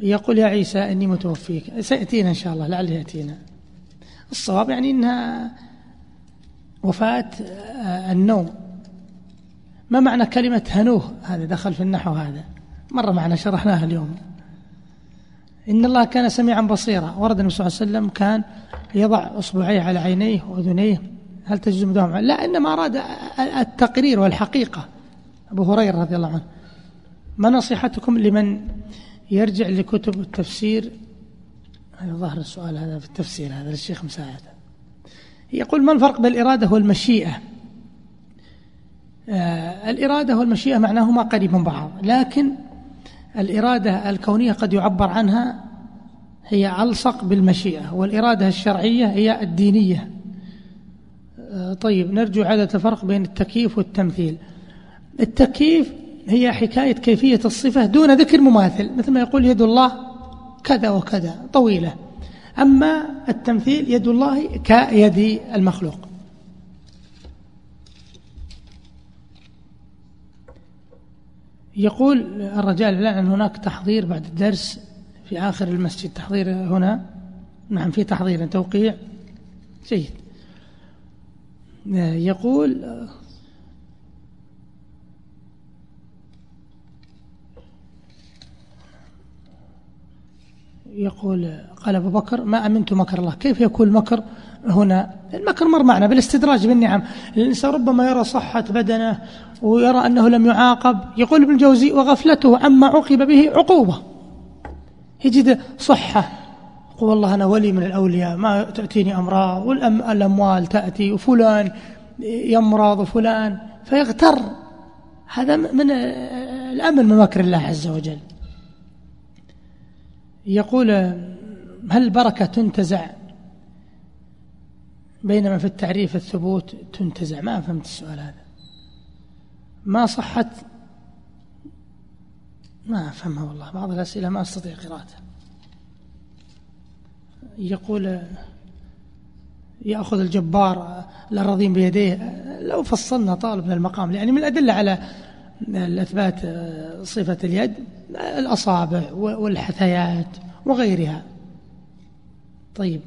يقول يا عيسى إني متوفيك. سيأتينا إن شاء الله لعله يأتينا. الصواب يعني إنها وفاة آه، النوم. ما معنى كلمة هنوه؟ هذا دخل في النحو هذا. مرة معنا شرحناها اليوم. إن الله كان سميعا بصيرا. ورد النبي صلى الله عليه وسلم كان يضع أصبعيه على عينيه وأذنيه. هل تجوز مدهم لا إنما أراد التقرير والحقيقة. أبو هريرة رضي الله عنه. ما نصيحتكم لمن يرجع لكتب التفسير. هذا ظهر السؤال هذا في التفسير هذا للشيخ مساعد. يقول ما الفرق بين الإرادة والمشيئة؟ آه الإرادة والمشيئة معناهما قريب من بعض لكن الإرادة الكونية قد يعبر عنها هي ألصق بالمشيئة والإرادة الشرعية هي الدينية. آه، طيب نرجو عادة الفرق بين التكييف والتمثيل. التكييف هي حكاية كيفية الصفة دون ذكر مماثل مثل ما يقول يد الله كذا وكذا طويلة. أما التمثيل يد الله كيد المخلوق. يقول الرجال لا أن هناك تحضير بعد الدرس في آخر المسجد. تحضير هنا؟ نعم في تحضير توقيع. جيد. يقول يقول قال أبو بكر ما أمنت مكر الله. كيف يكون المكر هنا؟ المكر مر معنا بالاستدراج بالنعم. الإنسان ربما يرى صحة بدنه ويرى أنه لم يعاقب. يقول ابن الجوزي وغفلته عما عوقب به عقوبة. يجد صحة. يقول والله أنا ولي من الأولياء ما تأتيني أمراض والأموال تأتي وفلان يمرض وفلان. فيغتر. هذا من الأمن من مكر الله عز وجل. يقول هل البركة تنتزع؟ بينما في التعريف الثبوت تنتزع. ما فهمت السؤال هذا. ما صحت؟ ما أفهمها والله. بعض الأسئلة ما أستطيع قراءتها. يقول يأخذ الجبار الأراضين بيديه. لو فصلنا طالب المقام يعني من الأدلة على الأثبات صفة اليد الأصابع والحثيات وغيرها. طيب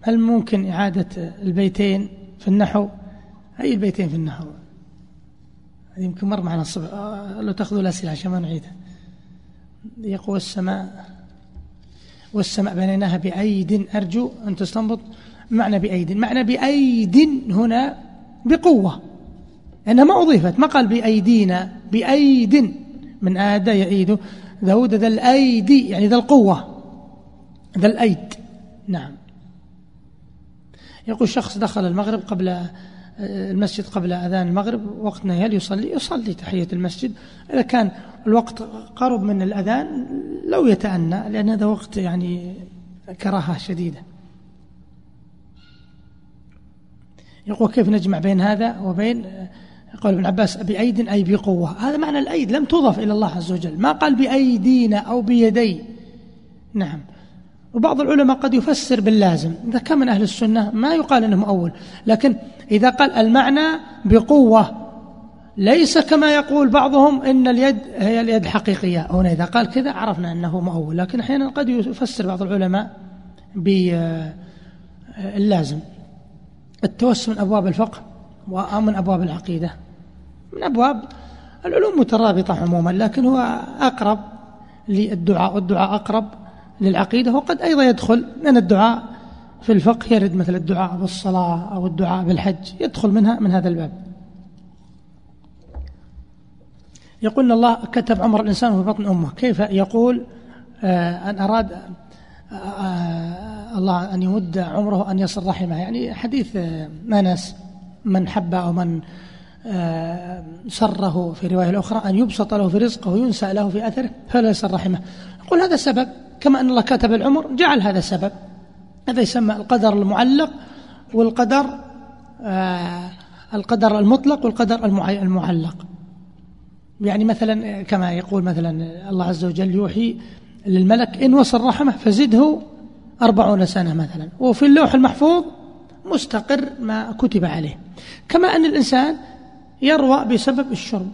هل ممكن إعادة البيتين في النحو؟ أي البيتين في النحو؟ يمكن مر معنا الصبح. آه، لو تأخذوا الأسئلة عشان ما نعيدها. يقوى السماء والسماء بنيناها بأيد أرجو أن تستنبط. معنى بأيد. معنى بأيد هنا بقوة. لأنها ما أضيفت ما قال بأيدينا بأيد من آدى يعيد ذهود ذا الأيدي يعني ذا القوة ذا الأيد. نعم. يقول شخص دخل المغرب قبل آه، المسجد قبل أذان المغرب وقت نهيل يصلي؟ يصلي تحية المسجد. إذا كان الوقت قرب من الأذان لو يتأنى لأن هذا وقت يعني كراهة شديدة. يقول كيف نجمع بين هذا وبين قول ابن عباس بأيد أي بقوة؟ هذا معنى الأيد لم تضف إلى الله عز وجل. ما قال بأيدينا أو بيدي. نعم. وبعض العلماء قد يفسر باللازم. إذا كان من أهل السنة ما يقال أنه مؤول. لكن إذا قال المعنى بقوة ليس كما يقول بعضهم إن اليد هي اليد الحقيقية. هنا إذا قال كذا عرفنا أنه مؤول. لكن أحيانا قد يفسر بعض العلماء باللازم التوسل من أبواب الفقه ومن أبواب العقيدة. من أبواب العلوم مترابطة عموما لكن هو أقرب للدعاء والدعاء أقرب للعقيدة. وقد أيضا يدخل من الدعاء في الفقه يرد مثل الدعاء بالصلاة أو الدعاء بالحج يدخل منها من هذا الباب. يقول إن الله كتب عمر الإنسان في بطن أمه. كيف يقول؟ آه أن أراد آه الله أن يمد عمره أن يصل رحمه. يعني حديث آه أنس من حب أو من آه سره في رواية الأخرى أن يبسط له في رزقه وينسى له في أثره فلا يصل رحمه يقول هذا سبب كما أن الله كتب العمر جعل هذا سبب. هذا يسمى القدر المعلق والقدر آه القدر المطلق والقدر المعلق. يعني مثلا كما يقول مثلا الله عز وجل يوحي للملك إن وصل رحمة فزده أربعون سنة مثلا. وفي اللوح المحفوظ مستقر ما كتب عليه. كما أن الإنسان يروى بسبب الشرب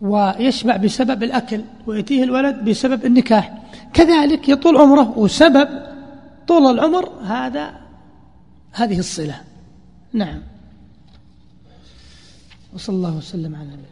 ويشبع بسبب الأكل ويأتيه الولد بسبب النكاح. كذلك يطول عمره وسبب طول العمر هذا هذه الصلة. نعم. وصلى الله وسلم على النبي.